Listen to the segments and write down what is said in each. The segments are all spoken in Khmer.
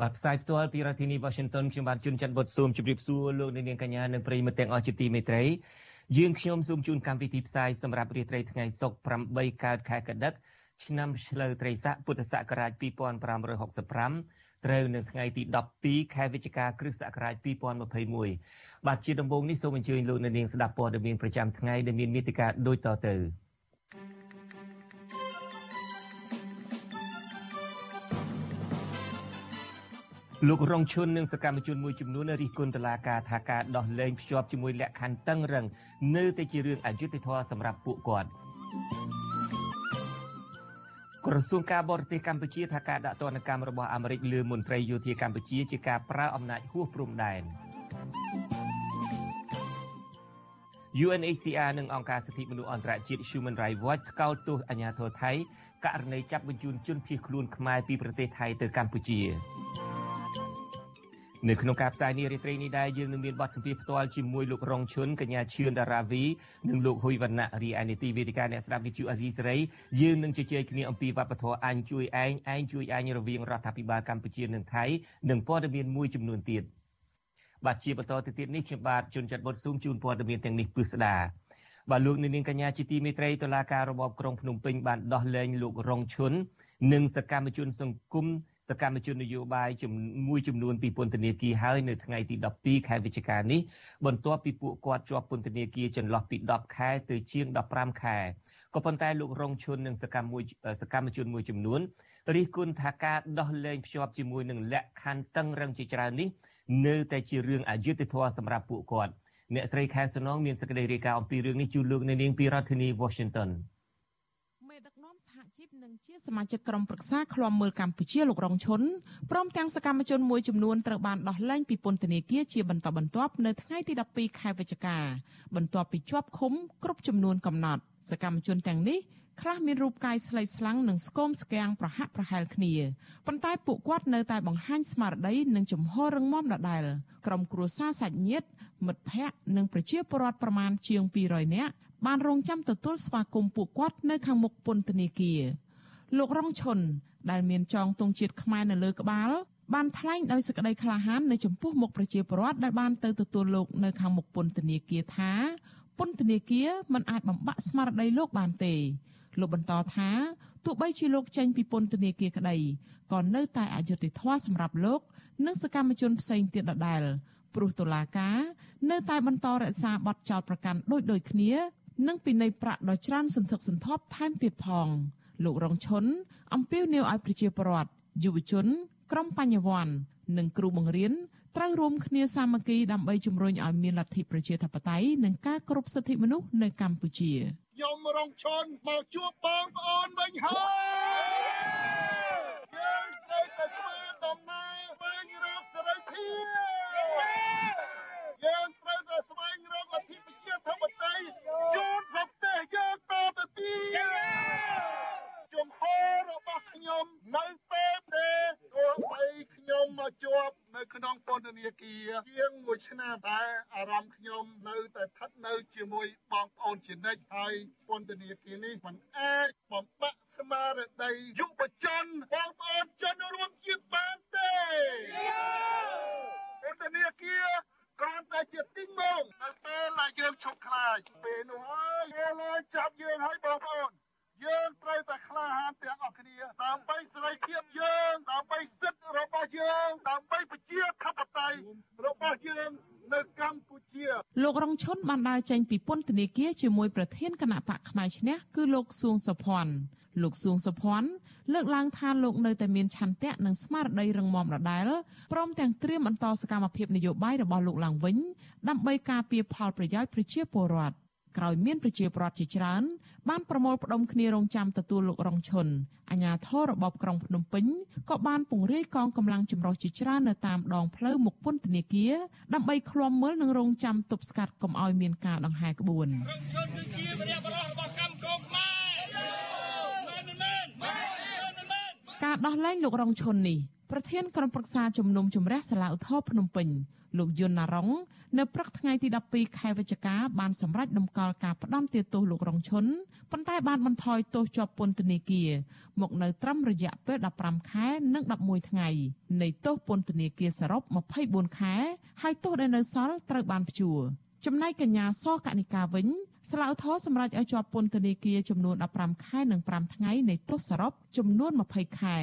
បាទផ្សាយផ្ទាល់ពីរដ្ឋធានី Washington ខ្ញុំបាទជួនច័ន្ទបុតស៊ូមជម្រាបសួរលោកអ្នកនាងកញ្ញានិងប្រិយមិត្តទាំងអស់ជាទីមេត្រីយើងខ្ញុំសូមជូនកម្មវិធីផ្សាយសម្រាប់រាត្រីថ្ងៃសុក្រ8កើតខែកដិកឆ្នាំឆ្លូវត្រីស័កពុទ្ធសករាជ2565ត្រូវនៅថ្ងៃទី12ខែវិច្ឆិកាគ្រិស្តសករាជ2021បាទជាដំបូងនេះសូមអញ្ជើញលោកអ្នកនាងស្ដាប់ព័ត៌មានប្រចាំថ្ងៃដែលមានមេតិការដូចតទៅ លោករងឈុននិងសកម្មជនមួយចំនួនរិះគន់តុលាការថាការដោះលែងភ្ជាប់ជាមួយលក្ខខណ្ឌតឹងរឹងនៅតែជារឿងអយុត្តិធម៌សម្រាប់ពួកគាត់ក្រសួងការបរទេសកម្ពុជាថាការដាក់ទណ្ឌកម្មរបស់អាមេរិកលើមន្ត្រីយោធាកម្ពុជាជាការប្រើអំណាចហួសព្រំដែន UNHCR និងអង្គការសិទ្ធិមនុស្សអន្តរជាតិ Human Rights Watch ថ្កោលទោសអាញាធរថៃករណីចាប់បញ្ជូនជនភៀសខ្លួនខ្មែរពីប្រទេសថៃទៅកម្ពុជា នៅក្នុងការផ្សាយនេះរាត្រីនេះដែរយើងនឹងមានបទសម្ភាសន៍ផ្ទាល់ជាមួយលោករងឈុនកញ្ញាឈឿនដារាវីនិងលោកហ៊ុយវណ្ណៈរីឯនីតិវេទិកាអ្នកស្ដាប់វិទ្យុអាស៊ីសេរីយើងនឹងជជែកគ្នាអំពីវប្បធម៌អញជួយឯងឯងជួយអញរវាងរដ្ឋាភិបាលកម្ពុជានិងថៃនិងព័ត៌មានមួយចំនួនទៀតបាទជាបន្តទៅទៀតនេះខ្ញុំបាទជួនចាត់បុតស៊ូមជូនព័ត៌មានទាំងនេះពិស្ដាបាទលោកនាងកញ្ញាជាទីមេត្រីតុលាការរបបក្រុងភ្នំពេញបានដោះលែងលោករងឈុននិងសកម្មជនសង្គម សកម្មជននយោបាយមួយចំនួនពីពន្ធនាគារហើយនៅថ្ងៃទី12ខែវិច្ឆិកានេះបន្ទាប់ពីពួកគាត់ជាប់ពន្ធនាគារចន្លោះពី10ខែទៅជាង15ខែក៏ប៉ុន្តែលោករងឈុននិងសកម្មមួយសកម្មជនមួយចំនួនរិះគន់ថាការដោះលែងភ្ជាប់ជាមួយនឹងលក្ខខណ្ឌតឹងរឹងជាច្រើននេះនៅតែជារឿងអយុត្តិធម៌សម្រាប់ពួកគាត់អ្នកស្រីខែសំណងមានសេចក្តីរាយការណ៍អំពីរឿងនេះជូនលោកនៅនាងពីរដ្ឋធានី Washington មេដឹកនាំសហជីព និងជាសមាជិកក្រុមប្រឹក្សាឃ្លាំមើលកម្ពុជាលោករងឈុនព្រមទាំងសកម្មជនមួយចំនួនត្រូវបានដោះលែងពីពន្ធនាគារជាបន្តបន្ទាប់នៅថ្ងៃទី12ខែវិច្ឆិកាបន្ទាប់ពីជាប់ឃុំគ្រប់ចំនួនកំណត់សកម្មជនទាំងនេះខ្លះមានរូបកាយស្លេកស្លាំងនិងស្គមស្គាំងប្រហាក់ប្រហែលគ្នាប៉ុន្តែពួកគាត់នៅតែបង្ហាញស្មារតីនិងជំហររឹងមាំដដែលក្រុមគ្រួសារសាច់ញាតិមិត្តភ័ក្តិនិងប្រជាពលរដ្ឋប្រមាណជាង200នាក់បានរងចាំទទួលស្វាគមន៍ពួកគាត់នៅខាងមុខពន្ធនាគារ លោករងឈុនដែលមានចងទង់ជាតិខ្មែរនៅលើក្បាលបានថ្លែងដោយសេចក្តីក្លាហាននៅចំពោះមុខប្រជាពលរដ្ឋដែលបានទៅទទួលលោកនៅខាងមុខពន្ធនាគារថាពន្ធនាគារមិនអាចបំបាក់ស្មារតីលោកបានទេលោកបន្តថាទោះបីជាលោកចេញពីពន្ធនាគារក្តីក៏នៅតែអយុត្តិធម៌សម្រាប់លោក និងសកម្មជនផ្សេងទៀតដដែលព្រោះតុលាការនៅតែបន្តរក្សាបទចោទប្រកាន់ដូចដូចគ្នា និងពិន័យប្រាក់ដ៏ច្រើនសន្ធឹកសន្ធាប់ថែមទៀតផង លោករងឈុនអំពាវនាវឲ្យប្រជាពលរដ្ឋយុវជន ក្រុមបញ្ញវន្តនិងគ្រូបង្រៀនត្រូវរួមគ្នាសាមគ្គីដើម្បីជំរុញឲ្យមានលទ្ធិប្រជាធិបតេយ្យនិងការគោរពសិទ្ធិមនុស្សនៅកម្ពុជាខ្ញុំរងឈុនមកជួបបងប្អូនវិញហើយ ជាងមួយឆ្នាំតែអារម្មណ៍ខ្ញុំនៅតែស្ថិតនៅជាមួយបងប្អូនជានិច្ចហើយពន្ធនាគារនេះมันអាចបំបាក់ស្មារតីយុវជនបងប្អូនជនរួមជាតិបានទេពន្ធនាគារគ្រាន់តែជាទីងងនៅពេលដែលយើងឈប់ខ្លាចពេលនោះហើយគេលើចាប់យើងហើយបងប្អូនយើងត្រូវតែក្លាហានទាំងអស់គ្នាដើម្បីសេរីភាពយើងដើម្បីសិទ្ធិរបស់យើងដើម្បីប្រជាធិបតេយ្យរបស់យើងនៅកម្ពុជា លោករងឈុនបានដើរចេញពីពន្ធនាគារជាមួយប្រធានគណៈបកផ្នែកឈ្នះគឺលោកសួងសុភ័ណ្ឌលោកសួងសុភ័ណ្ឌលើកឡើងថាលោកនៅតែមានឆន្ទៈនិងស្មារតីរឹងមាំដដែលព្រមទាំងត្រៀមបន្តសកម្មភាពនយោបាយរបស់លោកឡើងវិញដើម្បីការពារផលប្រយោជន៍ប្រជាពលរដ្ឋក្រោយមានប្រជាពលរដ្ឋជាច្រើនបានប្រមូលផ្ដុំគ្នារងចាំទទួលលោករងឈុនអាជ្ញាធររបបក្រុងភ្នំពេញ ក៏បានពង្រាយកងកម្លាំងចម្រុះជាច្រើននៅតាមដងផ្លូវមុខពន្ធនាគារដើម្បីឃ្លាំមើលនិងរងចាំទប់ស្កាត់កុំឲ្យមានការដង្ហែក្បួនរងឈុនគឺជាវរៈបរោះរបស់កម្មកងខ្មែរការដោះលែងលោករងឈុននេះប្រធានក្រុមប្រឹក្សាជំនុំជម្រះសាលាឧទ្ធរភ្នំពេញលោកយុនណារង នៅព្រឹកថ្ងៃទី12ខែវិច្ឆិកាបានសម្រេចដំកល់ការផ្តន្ទាទោសលោករងឈុនប៉ុន្តែបានបន្ថយទោសជាប់ពន្ធនាគារមកនៅត្រឹមរយៈពេល15ខែនិង11ថ្ងៃនៃទោសពន្ធនាគារសរុប24ខែហើយទោសដែលនៅសល់ត្រូវបានព្យួរចំណែកកញ្ញាសកនិកាវិញស្លាវធរសម្រាប់ឲ្យជាប់ពន្ធនាគារចំនួន15ខែនិង5ថ្ងៃនៃទោសសរុបចំនួន20ខែ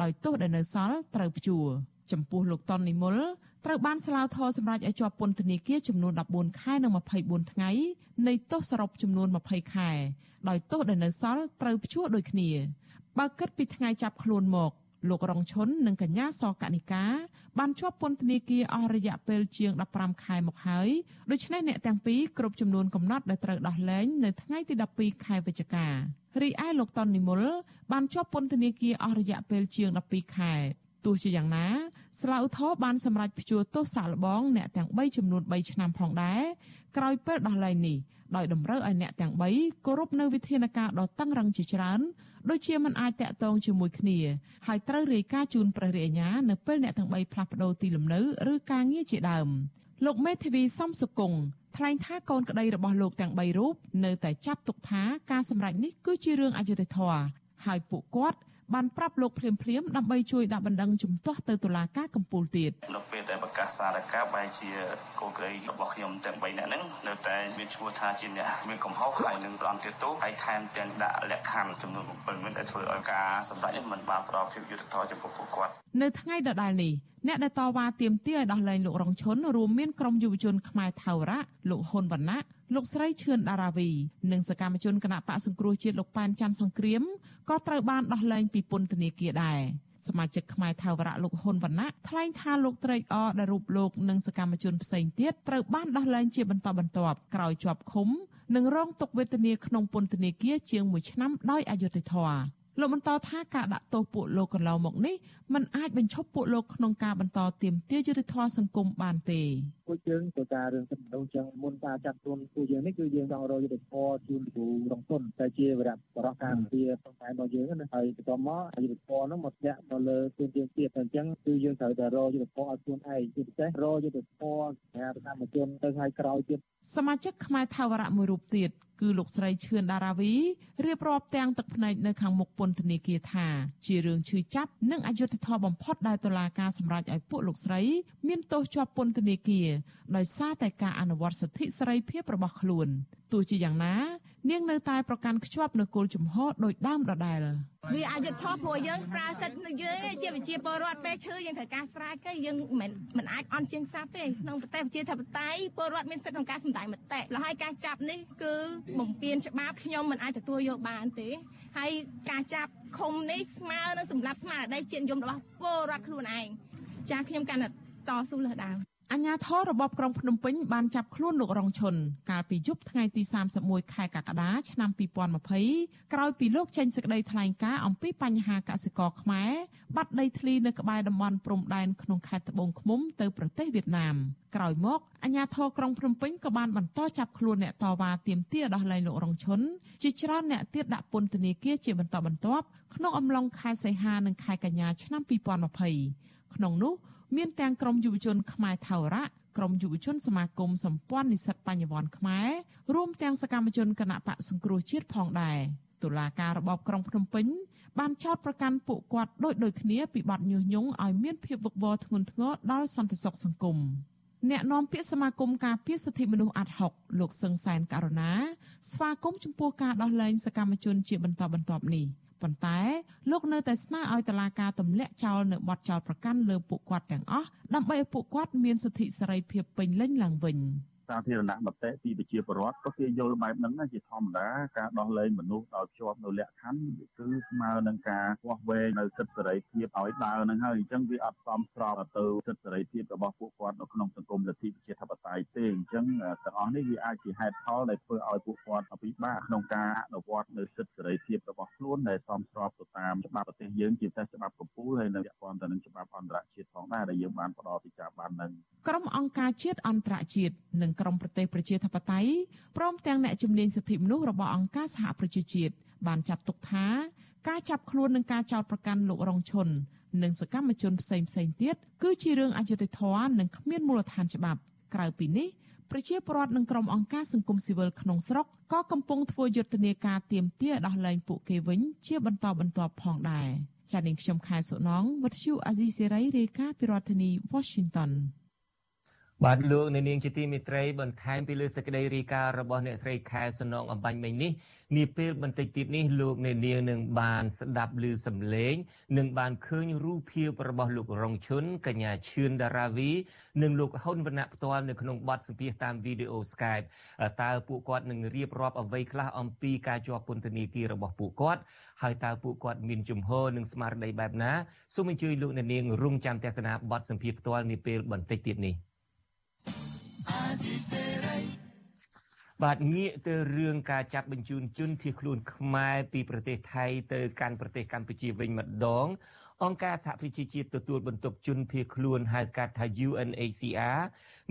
ដោយទោសដែលនៅសល់ត្រូវព្យួរចំពោះលោកតននិមល ត្រូវបានស្លាវធរសម្រាប់ឲ្យជាប់ពន្ធនាគារចំនួន14ខែនិង24ថ្ងៃនៃទោសសរុបចំនួន20ខែដោយទោសដែលនៅសល់ត្រូវព្យួរដូចគ្នាបើគិតពីថ្ងៃចាប់ខ្លួនមកលោករងឈុននិងកញ្ញាសកនិកាបានជាប់ពន្ធនាគារអស់រយៈពេលជាង15ខែមកហើយដូច្នេះអ្នកទាំងពីរគ្រប់ចំនួនកំណត់ដែលត្រូវដោះលែងនៅថ្ងៃទី12ខែវិច្ឆិការីឯលោកតននិមលបានជាប់ពន្ធនាគារអស់រយៈពេលជាង12ខែ ទោះជាយ៉ាងណាស្លាវធរបានសម្រេចព្យួរទោសសាកល្បងអ្នកទាំង3ចំនួន3ឆ្នាំផងដែរក្រោយពេលដោះលែងនេះដោយតម្រូវឲ្យអ្នកទាំង3គោរពនៅវិធានការដ៏តឹងរ៉ឹងជាច្រើនដូចជាមិនអាចតាក់ទងជាមួយគ្នាហើយត្រូវរាយការណ៍ជូនព្រះរាជអាជ្ញានៅពេលអ្នកទាំង3ផ្លាស់ប្ដូរទីលំនៅឬការងារជាដើមលោកមេធាវីសំសុគង្គថ្លែងថាកូនក្តីរបស់លោកទាំង3រូបនៅតែចាប់ទុកថាការសម្រេចនេះគឺជារឿងអយុត្តិធម៌ហើយពួកគាត់ បានប្រាប់លោកភ្លាមភ្លាមដើម្បីជួយដាក់បណ្ដឹងជំទាស់ទៅតុលាការកំពូលទៀតនៅពេលដែលប្រកាសសារកាបែរជាកូនក្រីរបស់ខ្ញុំទាំង3នាក់ហ្នឹងនៅតែមានឈ្មោះថាជាអ្នកមានកំហុសហើយនឹងប្រំទាទោសហើយថែមទាំងដាក់លក្ខខណ្ឌចំនួន7មានដែលធ្វើឲ្យការសម្រេចនេះមិនបានផ្ដល់ភាពយុត្តិធម៌ចំពោះពួកគាត់នៅថ្ងៃដដែលនេះអ្នកដែលតវ៉ាទាមទារឲ្យដោះលែងលោករងឈុនរួមមានក្រុមយុវជនខ្មែរថៅរៈលោកហ៊ុនវណ្ណៈលោកស្រីឈឿនដារាវី និងសកម្មជនគណៈបកសង្គ្រោះជាតិលោកប៉ែនច័ន្ទសង្គ្រាមក៏ត្រូវបានដោះលែងពីពន្ធនាគារដែរសមាជិកខ្មែរថាវរៈលោកហ៊ុនវណ្ណៈថ្លែងថាលោកត្រេកអរដែលរូបលោកនិងសកម្មជនផ្សេងទៀតត្រូវបានដោះលែងជាបន្តបន្ទាប់ក្រោយជាប់ឃុំនិងរងទុក្ខវេទនាក្នុងពន្ធនាគារជាង1ឆ្នាំដោយអយុត្តិធម៌ លោកបន្តថាការដាក់ទោសពួកលោកកន្លងមកនេះมันអាចបញ្ឈប់ពួកលោកក្នុងការបន្តទៀមទាយុទ្ធធម៌សង្គមបានទេ ពួកយើងទៅការរឿងសំដៅចឹងមុនការចាត់ទុនពួកយើងនេះគឺយើងចង់រកយុទ្ធធម៌ជូនគ្រូរងទុនតែជាវរៈបរោះការពារក្នុងតែរបស់យើងណាហើយបន្ទាប់មកយុទ្ធធម៌នោះមកធាក់មកលើទានទានទៀតតែអញ្ចឹងគឺយើងត្រូវតែរកយុទ្ធធម៌ឲ្យខ្លួនឯងជាពិសេសរកយុទ្ធធម៌សម្រាប់កម្មជនទៅឲ្យក្រោយទៀតសមាជិកខ្មែរថាវរៈមួយរូបទៀតគឺលោកស្រីឈឿនដារាវីរៀបរាប់ទាំងទឹកភ្នែកនៅខាងមុខពន្ធនាគារថាជារឿងឈឺចាប់និងអយុត្តិធម៌បំផុតដែលតុលាការសម្រេចឲ្យពួកលោកស្រី មានទោសជាប់ពន្ធនាគារដោយសារតែការអនុវត្តសិទ្ធិសេរីភាពរបស់ខ្លួនទោះជាយ៉ាងណា នាងនៅតែប្រកាន់ខ្ជាប់នូវគោលជំហរដោយដើមដដែលវាអយុធធម៌ព្រោះយើងប្រើសិទ្ធិយើងជាប្រជាពលរដ្ឋពេលឈឺយើងត្រូវការស្រាយគេយើងមិនមិនអាចអន់ជាងសាប់ទេក្នុងប្រទេសប្រជាធិបតេយ្យពលរដ្ឋមានសិទ្ធិក្នុងការសម្ដែងមតិលហើយការចាប់នេះគឺបំពានច្បាប់ខ្ញុំមិនអាចទទួលយកបានទេហើយការចាប់ឃុំនេះស្មើនឹងសម្រាប់ស្មារតីជាតិនិយមរបស់ពលរដ្ឋខ្លួនឯងចាខ្ញុំកាន់តែតស៊ូលើសដើម អញ្ញាធររបបក្រុងភ្នំពេញបានចាប់ខ្លួនលោករងឈុនកាលពីយប់ថ្ងៃទី31ខែកក្កដាឆ្នាំ2020ក្រោយពីលោកចេញសេចក្តីថ្លែងការណ៍អំពីបញ្ហាកសិករខ្មែរបាត់ដីធ្លីនៅក្បែរតំបន់ព្រំដែនក្នុងខេត្តត្បូងឃ្មុំទៅប្រទេសវៀតណាមក្រោយមកអញ្ញាធរក្រុងភ្នំពេញក៏បានបន្តចាប់ខ្លួនអ្នកតវ៉ាទាមទារដោះលែងលោករងឈុនជាច្រើនអ្នកទៀតដាក់ពន្ធនាគារជាបន្តបន្ទាប់ក្នុងអំឡុងខែសីហានិងខែកញ្ញាឆ្នាំ2020ក្នុងនោះ មានទាំងក្រមយុវជនខ្មែរថៅរៈក្រមយុវជនសមាគមសម្ព័ន្ធនិស្សិតបញ្ញវន្តខ្មែររួមទាំងសកម្មជនគណៈបកសង្គ្រោះជាតិផងដែរតុលាការរបបក្រុងភ្នំពេញបានចោទប្រកាន់ពួកគាត់ដូចដូចគ្នាពីបទញុះញង់ឲ្យមានភាពវឹកវរធ្ងន់ធ្ងរដល់សន្តិសុខសង្គមអ្នកនាំពាក្យសមាគមការពារសិទ្ធិមនុស្សអាត់ហុកលោកសឹងសែនករណាស្វាគមន៍ចំពោះការដោះលែងសកម្មជនជាបន្តបន្ទាប់នេះ ប៉ុន្តែលោកនៅតែស្នើឲ្យតុលាការទម្លាក់ចោលនៅបទចោទប្រកាន់លើពួកគាត់ទាំងអស់ដើម្បីឲ្យពួកគាត់មានសិទ្ធិសេរីភាពពេញលេញឡើងវិញ សាធារណមតិពីប្រជាពលរដ្ឋក៏គេយល់បែបហ្នឹងជាធម្មតាការដោះលែងមនុស្សដោយជាប់នៅលក្ខខណ្ឌគឺស្មើនឹងការវាស់វែងនៅសិទ្ធិសេរីភាពឲ្យដើរហ្នឹងហើយអញ្ចឹងវាអត់សមស្របទៅសិទ្ធិសេរីភាពរបស់ពួកគាត់នៅក្នុងសង្គមលទ្ធិប្រជាធិបតេយ្យទេអញ្ចឹងទាំងអស់នេះវាអាចជាហេតុផលដែលធ្វើឲ្យពួកគាត់ពិបាកក្នុងការអនុវត្តនៅសិទ្ធិសេរីភាពរបស់ខ្លួនដែលសមស្របទៅតាមច្បាប់ប្រទេសយើងជាពិសេសច្បាប់កម្ពុជាហើយនៅពាក់ព័ន្ធទៅនឹងច្បាប់អន្តរជាតិផងដែរដែលយើងបានផ្ដល់ពីការបាននឹងក្រុមអង្គការជាតិអន្តរជាតិនិងក្រុមប្រទេសប្រជាធិបតេយ្យព្រមទាំងអ្នកជំនាញសិទ្ធិមនុស្សរបស់អង្គការសហប្រជាជាតិបានចាត់ទុកថាការចាប់ខ្លួននិងការចោទប្រកាន់លោករងឈុននិងសកម្មជនផ្សេងផ្សេងទៀតគឺជារឿងអយុត្តិធម៌និងគ្មានមូលដ្ឋានច្បាប់ ក្រៅពីនេះប្រជាពលរដ្ឋនិងក្រុមអង្គការសង្គមស៊ីវិលក្នុងស្រុកក៏កំពុងធ្វើយុទ្ធនាការទៀមទាដោះលែងពួកគេវិញជាបន្តបន្ទាប់ផងដែរចា៎នាងខ្ញុំខែសុណងវັດឈូអាស៊ីសេរីរាយការណ៍ពីរដ្ឋធានី Washington បាទលោកអ្នកនាងជាទីមេត្រីបន្ថែមពីលើសេចក្តីរាយការណ៍របស់អ្នកស្រីខែសំណងអំបញ្ញមិញនេះនាពេលបន្តិចទៀតនេះលោកអ្នកនាងនឹងបានស្ដាប់ឮសំឡេងនិងបានឃើញរូបភាពរបស់លោករងឈុនកញ្ញាឈឿនដារាវីនិងលោកហ៊ុនវណ្ណៈផ្ទាល់នៅក្នុងបទសម្ភាសតាមវីដេអូ Skype តើពួកគាត់នឹងរៀបរាប់អ្វីខ្លះអំពីការជាប់ពន្ធនាគាររបស់ពួកគាត់ហើយតើពួកគាត់មានជំហរនិងស្មារតីបែបណាសូមអញ្ជើញលោកអ្នកនាងរងចាំទស្សនាបទសម្ភាសផ្ទាល់នាពេលបន្តិចទៀតនេះ។ បាទងាកទៅរឿងការចាប់បញ្ជូនជនភៀសខ្លួនខ្មែរពីប្រទេសថៃទៅកាន់ប្រទេសកម្ពុជាវិញម្ដងអង្គការសហប្រជាជាតិទទួលបន្ទុកជនភៀសខ្លួនហៅកាត់ថា UNHCR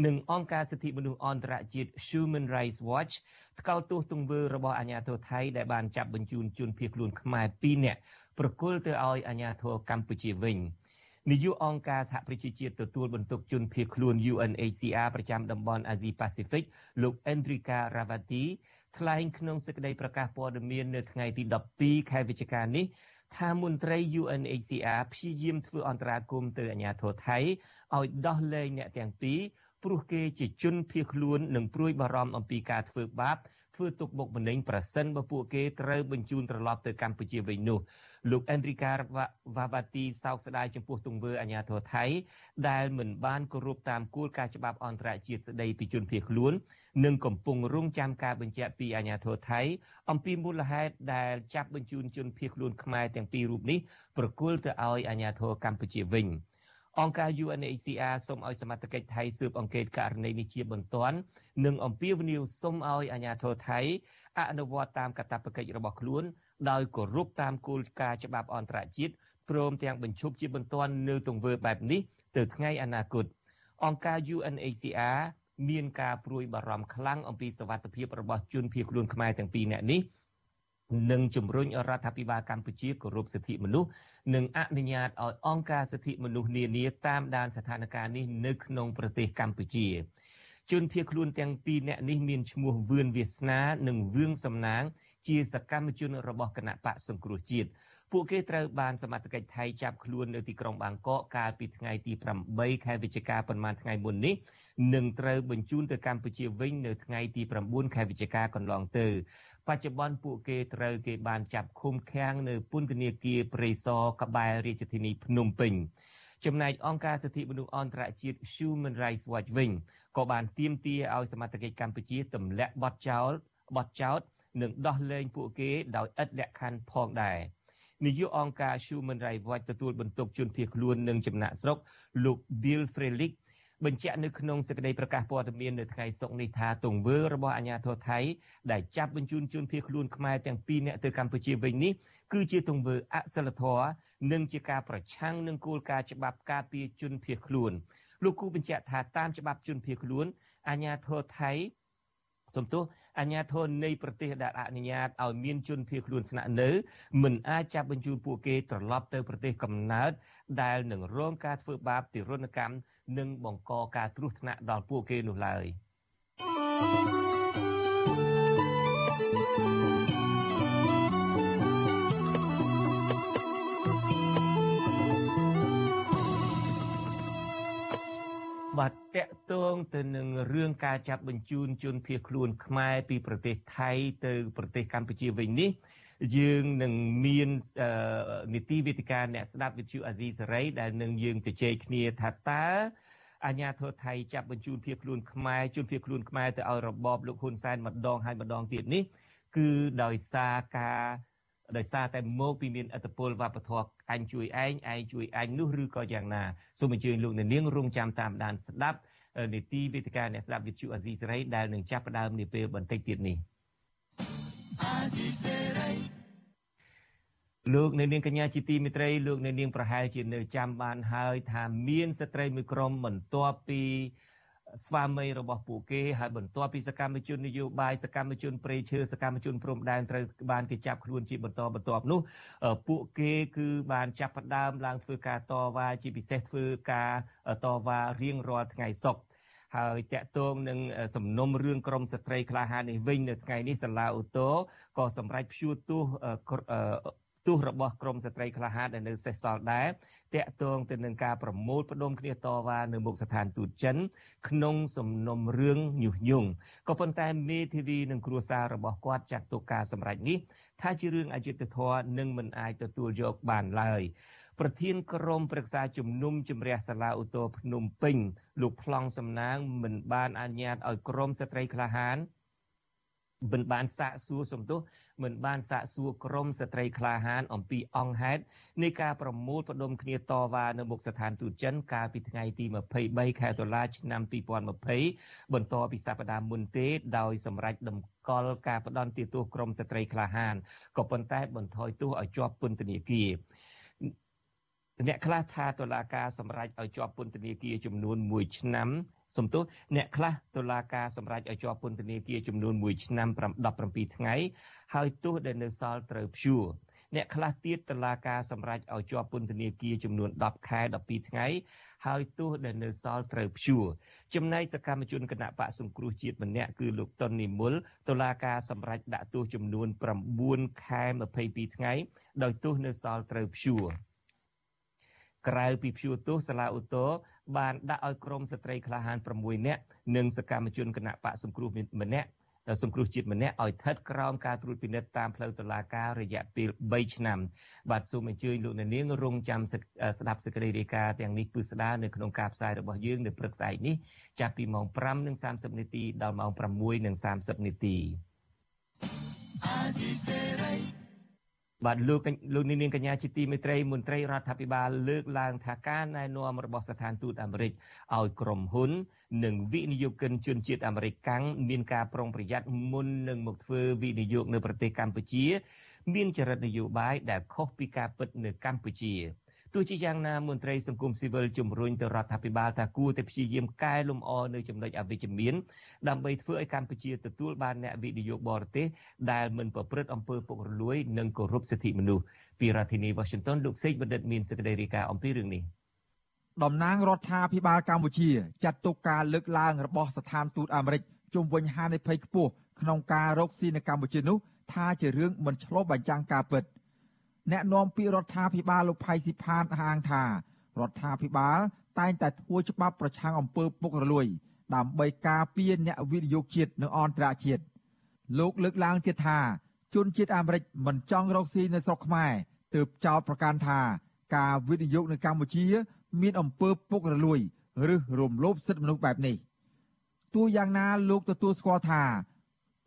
និងអង្គការសិទ្ធិមនុស្សអន្តរជាតិ Human Rights Watch ថ្កោលទោសទង្វើរបស់អាញាធរថៃដែលបានចាប់បញ្ជូនជនភៀសខ្លួនខ្មែរ2នាក់ប្រគល់ទៅឲ្យអាញាធរកម្ពុជាវិញ។ នាយកអង្គការសហប្រជាជាតិទទួលបន្ទុកជនភៀសខ្លួន UNHCR ប្រចាំតំបន់អាស៊ីប៉ាស៊ីហ្វិកលោក Enrica Ravati ថ្លែងក្នុងសេចក្តីប្រកាសព័ត៌មាននៅថ្ងៃទី12ខែវិច្ឆិកានេះថាមន្ត្រី UNHCR ព្យាយាមធ្វើអន្តរាគមន៍ទៅអាជ្ញាធរថៃឲ្យដោះលែងអ្នកទាំងពីរព្រោះគេជាជនភៀសខ្លួននិងព្រួយបារម្ភអំពីការធ្វើបាប ធ្វើទុកបុកម្នេញប្រសិនបើពួកគេត្រូវបញ្ជូនត្រឡប់ទៅកម្ពុជាវិញនោះលោកអេនរីកាវ៉ាវ៉ាទីសោកស្ដាយចំពោះទង្វើអាញាធរថៃដែលមិនបានគោរពតាមគោលការណ៍ច្បាប់អន្តរជាតិស្ដីពីជនភៀសខ្លួននិងកំពុងរងចាំការបញ្ជាក់ពីអាញាធរថៃអំពីមូលហេតុដែលចាប់បញ្ជូនជនភៀសខ្លួនខ្មែរទាំងពីររូបនេះប្រគល់ទៅឲ្យអាញាធរកម្ពុជាវិញ អង្គការ UNHCR សូមឲ្យសមត្ថកិច្ចថៃស៊ើបអង្កេតករណីនេះជាបន្ទាន់និងអំពាវនាវសូមឲ្យអាជ្ញាធរថៃអនុវត្តតាមកាតព្វកិច្ចរបស់ខ្លួនដោយគោរពតាមគោលការណ៍ច្បាប់អន្តរជាតិព្រមទាំងបញ្ឈប់ជាបន្ទាន់នៅទង្វើបែបនេះទៅថ្ងៃអនាគតអង្គការ UNHCR មានការព្រួយបារម្ភខ្លាំងអំពីសវត្ថិភាពរបស់ជនភៀសខ្លួនខ្មែរទាំងពីរនាក់នេះ និងជំរុញរដ្ឋាភិបាលកម្ពុជាគោរពសិទ្ធិមនុស្សនិងអនុញ្ញាតឲ្យអង្គការសិទ្ធិមនុស្សនានាតាមដានស្ថានភាពនេះនៅក្នុងប្រទេសកម្ពុជាជនភៀសខ្លួនទាំងពីរនាក់នេះមានឈ្មោះវឿនវាសនានិងវឿងសំណាង ជាសកម្មជនរបស់គណៈបកសង្គ្រោះជាតិពួកគេត្រូវបានសមត្ថកិច្ចថៃចាប់ខ្លួននៅទីក្រុងបាងកកកាលពីថ្ងៃទី8ខែវិច្ឆិកាប៉ុន្មានថ្ងៃមុននេះនិងត្រូវបញ្ជូនទៅកម្ពុជាវិញនៅថ្ងៃទី9ខែវិច្ឆិកាកន្លងទៅ បច្ចុប្បន្នពួកគេត្រូវគេបានចាប់ឃុំឃាំងនៅពន្ធនាគារព្រៃសរក្បែររាជធានីភ្នំពេញចំណែកអង្គការសិទ្ធិមនុស្សអន្តរជាតិ Human Rights Watch វិញក៏បានទាមទារឲ្យសមត្ថកិច្ចកម្ពុជាទម្លាក់បទចោលបទចោទនិងដោះលែងពួកគេដោយឥតលក្ខខណ្ឌផងដែរនាយកអង្គការ Human Rights Watch ទទួលបន្ទុកជនភៀសខ្លួននិងចំណាក់ស្រុកលោក Bill Frelich បញ្ជាក់នៅក្នុងសេចក្តីប្រកាសព័ត៌មាននៅថ្ងៃសុក្រនេះថាទង្វើរបស់អាជ្ញាធរថៃដែលចាប់បញ្ជូនជនភៀសខ្លួនខ្មែរទាំងពីរនាក់ទៅកម្ពុជាវិញនេះគឺជាទង្វើអសិលធម៌និងជាការប្រឆាំងនឹងគោលការណ៍ច្បាប់ការពារជនភៀសខ្លួនលោកគូបញ្ជាក់ថាតាមច្បាប់ជនភៀសខ្លួនអាជ្ញាធរថៃ សំទោសអាជ្ញាធរនៃប្រទេសដែលអនុញ្ញាតឲ្យមានជនភៀសខ្លួនស្នាក់នៅមិនអាចចាប់បញ្ជូនពួកគេត្រឡប់ទៅប្រទេសកំណើតដែលនឹងរងការធ្វើបាបទារុណកម្មនិងបង្កការគ្រោះថ្នាក់ដល់ពួកគេនោះឡើយ។ បាទតកតងទៅនឹងរឿងការចាប់បញ្ជូនជនភៀសខ្លួនខ្មែរពីប្រទេសថៃទៅប្រទេសកម្ពុជាវិញនេះយើងនឹងមាននីតិវិទ្យាអ្នកស្ដាប់វិទ្យុអាស៊ីសេរីដែលនឹងយើងជជែកគ្នាថាតើអាញាធរថៃចាប់បញ្ជូនភៀសខ្លួនខ្មែរជូនភៀសខ្លួនខ្មែរទៅឲ្យរបបលោកហ៊ុនសែនម្ដងហើយម្ដងទៀតនេះគឺដោយសារការ ដោយសារតែមកពីមានអត្តពលវប្បធម៌អញជួយឯងឯងជួយអញនោះឬក៏យ៉ាងណាសូមអញ្ជើញលោកអ្នកនាងរងចាំតាមដានស្ដាប់នីតិវេទិកាអ្នកស្ដាប់វិទ្យុអាស៊ីសេរីដែលនឹងចាប់ផ្ដើមនាពេលបន្តិចទៀតនេះអាស៊ីសេរីលោកនៅនាងកញ្ញាជាទីមេត្រីលោកនៅនាងប្រហែលជានៅចាំបានហើយថាមានស្ត្រីមួយក្រុមបន្ទាប់ពី ស្វាមីរបស់ពួកគេហើយបន្ទាប់ពីសកម្មជននយោបាយសកម្មជនប្រៃឈើសកម្មជនព្រំដែនត្រូវបានគេចាប់ខ្លួនជាបន្តបន្ទាប់នោះពួកគេគឺបានចាប់ផ្ដើមឡើងធ្វើការតវ៉ាជាពិសេសធ្វើការតវ៉ារៀងរាល់ថ្ងៃសុក្រហើយតាក់ទងនឹងសំណុំរឿងក្រមស្ត្រីក្លាហាននេះវិញនៅថ្ងៃនេះសាលាឧទ្ធរក៏សម្រេចព្យួរទោស ទោសរបស់ក្រមស្ត្រីក្លាហានដែលនៅសេសសល់ដែរតាក់ទងទៅនឹងការប្រមូលផ្ដុំគ្នាតវ៉ានៅមុខស្ថានទូតចិន ក្នុងសំណុំរឿងញុះញង់ក៏ប៉ុន្តែមេធាវីនិងគ្រួសាររបស់គាត់ចាត់ទុកការសម្រេចនេះថាជារឿងអយុត្តិធម៌និងមិនអាចទទួលយកបានឡើយប្រធានក្រុមប្រឹក្សាជំនុំជម្រះសាលាឧទ្ធរភ្នំពេញលោកប្លង់សំណាងមិនបានអនុញ្ញាតឲ្យក្រុមស្ត្រីក្លាហាន មិនបានសាកសួរសំទោសមិនបានសាកសួរក្រមស្ត្រីក្លាហានអំពីអង្គហេតុនៃការប្រមូលផ្ដុំគ្នាតវ៉ានៅមុខស្ថានទូតចិនកាលពីថ្ងៃទី23ខែតុលាឆ្នាំ2020បន្ទាប់ពីសប្តាហ៍មុនទេដោយសម្រេចតម្កល់ការផ្ដន់ទោសក្រមស្ត្រីក្លាហានក៏ប៉ុន្តែបន្ថយទោសឲ្យជាប់ពន្ធនាគារអ្នកខ្លះថាតុលាការសម្រេចឲ្យជាប់ពន្ធនាគារចំនួន1ឆ្នាំ សំទោសអ្នកខ្លះតុលាការសម្រេចឲ្យជាប់ពន្ធនាគារចំនួន1ឆ្នាំ17ថ្ងៃហើយទោសដែលនៅសល់ត្រូវព្យួរអ្នកខ្លះទៀតតុលាការសម្រេចឲ្យជាប់ពន្ធនាគារចំនួន10ខែ12ថ្ងៃហើយទោសដែលនៅសល់ត្រូវព្យួរចំណែកសកម្មជនគណៈបកសង្គ្រោះជាតិម្នាក់គឺលោកតុននិមលតុលាការសម្រេចដាក់ទោសចំនួន9ខែ22ថ្ងៃដោយទោសនៅសល់ត្រូវព្យួរ ក្រៅពីព្យួរទោសសាលាឧទ្ធរបានដាក់ឲ្យក្រមស្ត្រីក្លាហាន6នាក់និងសកម្មជនគណៈបកសង្គ្រោះម្នាក់សង្គ្រោះជាតិម្នាក់ឲ្យស្ថិតក្រោមការត្រួតពិនិត្យតាមផ្លូវតុលាការរយៈពេល3ឆ្នាំ បាទសូមអញ្ជើញលោកនាងរងចាំស្ដាប់សេចក្តីរាយការណ៍ទាំងនេះពឹស្ដានៅក្នុងការផ្សាយរបស់យើងនៅព្រឹកស្អែកនេះចាប់ពីម៉ោង5:30នាទីដល់ម៉ោង6:30នាទីអាស៊ីសេរី បាទលោកលោកនាងកញ្ញាជាទីមេត្រីមន្ត្រីរដ្ឋាភិបាលលើកឡើងថាការណែនាំរបស់ស្ថានទូតអាមេរិកឲ្យក្រុមហ៊ុន និងវិនិយោគិនជនជាតិអាមេរិកកាំងមានការប្រុងប្រយ័ត្នមុននឹងមកធ្វើវិនិយោគនៅប្រទេសកម្ពុជា មានចរិតនយោបាយដែលខុសពីការពិតនៅកម្ពុជា ទោះជាយ៉ាងណាមន្ត្រីសង្គមស៊ីវិលជំរុញទៅរដ្ឋាភិបាលថាគួរតែព្យាយាមកែលម្អនៅចំណុចអវិជ្ជមានដើម្បីធ្វើឲ្យកម្ពុជាទទួលបានអ្នកវិនិយោគបរទេសដែលមិនប្រព្រឹត្តអំពើពុករលួយនិងគោរពសិទ្ធិមនុស្សពីរដ្ឋធានី Washington លោកសេកបណ្ឌិតមានសេចក្តីរាយការណ៍អំពីរឿងនេះតំណាងរដ្ឋាភិបាលកម្ពុជាចាត់ទុកការលើកឡើងរបស់ស្ថានទូតអាមេរិកជុំវិញហានិភ័យខ្ពស់ក្នុងការរកស៊ីនៅកម្ពុជានោះថាជារឿងមិនឆ្លុះបញ្ចាំងការពិត។ អ្នកនាំពាក្យរដ្ឋាភិបាលលោកផៃស៊ីផានហាងថារដ្ឋាភិបាល តែងតែធ្វើច្បាប់ប្រឆាំងអំពើពុករលួយ ដើម្បីការពារអ្នកវិនិយោគជាតិនិងអន្តរជាតិលោកលើកឡើងទៀតថាជនជាតិអាមេរិកមិនចង់រកស៊ីនៅស្រុកខ្មែរទើបចោទប្រកាន់ថា ការវិនិយោគនៅកម្ពុជា មានអំពើពុករលួយ ឬរំលោភសិទ្ធិមនុស្សបែបនេះទោះយ៉ាងណាលោកទទួលស្គាល់ថា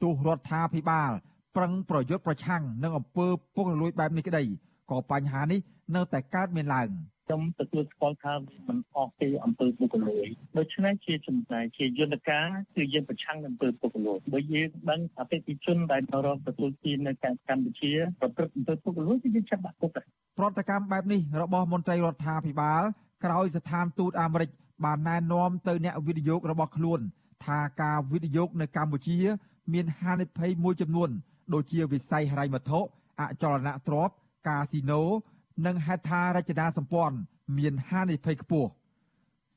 ទោះរដ្ឋាភិបាល ប្រឹងប្រយុទ្ធប្រឆាំងនឹងអំពើពុករលួយបែបនេះក្តីក៏បញ្ហានេះនៅតែកើតមានឡើងខ្ញុំទទួលស្គាល់ថាมันអស់ពីអំពើពុករលួយដូច្នេះជាចំណែកជាយន្តការគឺយើងប្រឆាំងនឹងអំពើពុករលួយបើយើងដឹងអតិថិជនដែលរកទទួលទាននៅកម្ពុជាប្រព្រឹត្តអំពើពុករលួយគឺយើងចាប់ដាក់គុកប្រតិកម្មបែបនេះរបស់មន្ត្រីរដ្ឋាភិបាលក្រោយស្ថានទូតអាមេរិកបានណែនាំទៅអ្នកវិនិយោគរបស់ខ្លួន ថាការវិនិយោគនៅកម្ពុជា មានហានិភ័យមួយចំនួន ដូចជាវិស័យហិរញ្ញវត្ថុអចលនទ្រព្យកាស៊ីណូនិងហេដ្ឋារចនាសម្ព័ន្ធមានហានិភ័យខ្ពស់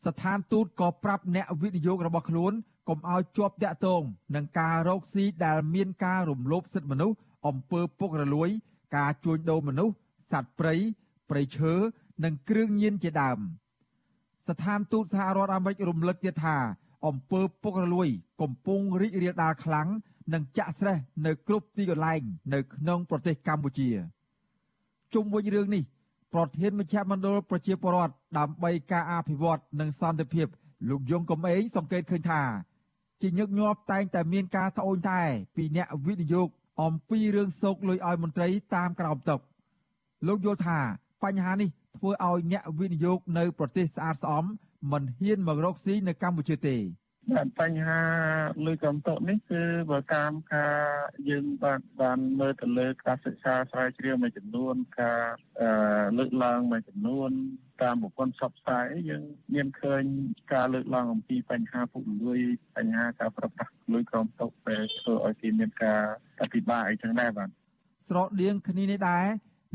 ស្ថានទូតក៏ប្រាប់អ្នកវិនិយោគរបស់ខ្លួនកុំឲ្យជាប់តាក់ទងនឹងការរកស៊ីដែលមានការរំលោភសិទ្ធិមនុស្សអំពើពុករលួយ ការជួញដូរមនុស្សសត្វព្រៃព្រៃឈើនិងគ្រឿងញៀនជាដើមស្ថានទូតសហរដ្ឋអាមេរិករំលឹកទៀតថាអំពើពុករលួយ កំពុងរីករាលដាលខ្លាំង និងចាក់ស្រេះនៅគ្រប់ទីកន្លែងនៅក្នុងប្រទេសកម្ពុជាជុំវិញរឿងនេះប្រធានមជ្ឈមណ្ឌលប្រជាពលរដ្ឋដើម្បីការអភិវឌ្ឍនិងសន្តិភាព លោកយងកំឯងសង្កេតឃើញថា ជាញឹកញាប់តែងតែមានការត្អូញត្អែពីអ្នកវិនិយោគអំពីរឿងសោកលុយឲ្យមន្ត្រីតាមក្រោមតុកលោកយល់ថាបញ្ហានេះធ្វើឲ្យអ្នកវិនិយោគនៅប្រទេសស្អាតស្អំមិនហ៊ានមករកស៊ីនៅកម្ពុជាទេ បាទបញ្ហាលើកំតក់នេះគឺបើតាមការយើងបានបានមើលទៅលើការសិក្សាស្រាវជ្រាវមួយចំនួនការលើកឡើងមួយចំនួនតាមប្រព័ន្ធផ្សព្វផ្សាយយើងមានឃើញការលើកឡើងអំពីបញ្ហាពុករលួយបញ្ហាការប្រព្រឹត្តលួយក្រមតុកដែលធ្វើឲ្យគេមានការអភិបាលអីចឹងដែរបាទស្រដៀងគ្នានេះដែរ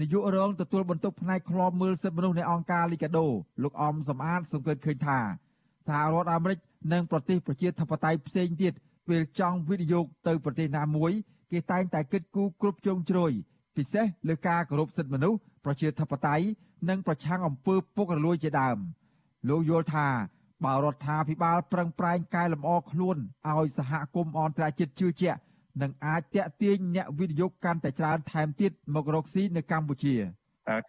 នាយករងទទួលបន្ទុកផ្នែកឃ្លាំមើលសិទ្ធិមនុស្សនៃអង្គការលីកាដូលោកអំសំអាតសង្កេតឃើញថា សហរដ្ឋអាមេរិកនិងប្រទេសប្រជាធិបតេយ្យផ្សេងទៀតពេលចង់វិនិយោគទៅប្រទេសណាមួយគេតែងតែគិតគូរគ្រប់ជ្រុងជ្រោយពិសេសលើការគោរពសិទ្ធិមនុស្សប្រជាធិបតេយ្យនិងប្រឆាំងអំពើពុករលួយជាដើមលោកយល់ថាបើរដ្ឋាភិបាលប្រឹងប្រែងកែលម្អខ្លួនឲ្យសហគមន៍អន្តរជាតិជឿជាក់នឹងអាចតាក់ទាញអ្នកវិនិយោគកាន់តែច្រើនថែមទៀតមករកស៊ីនៅកម្ពុជា។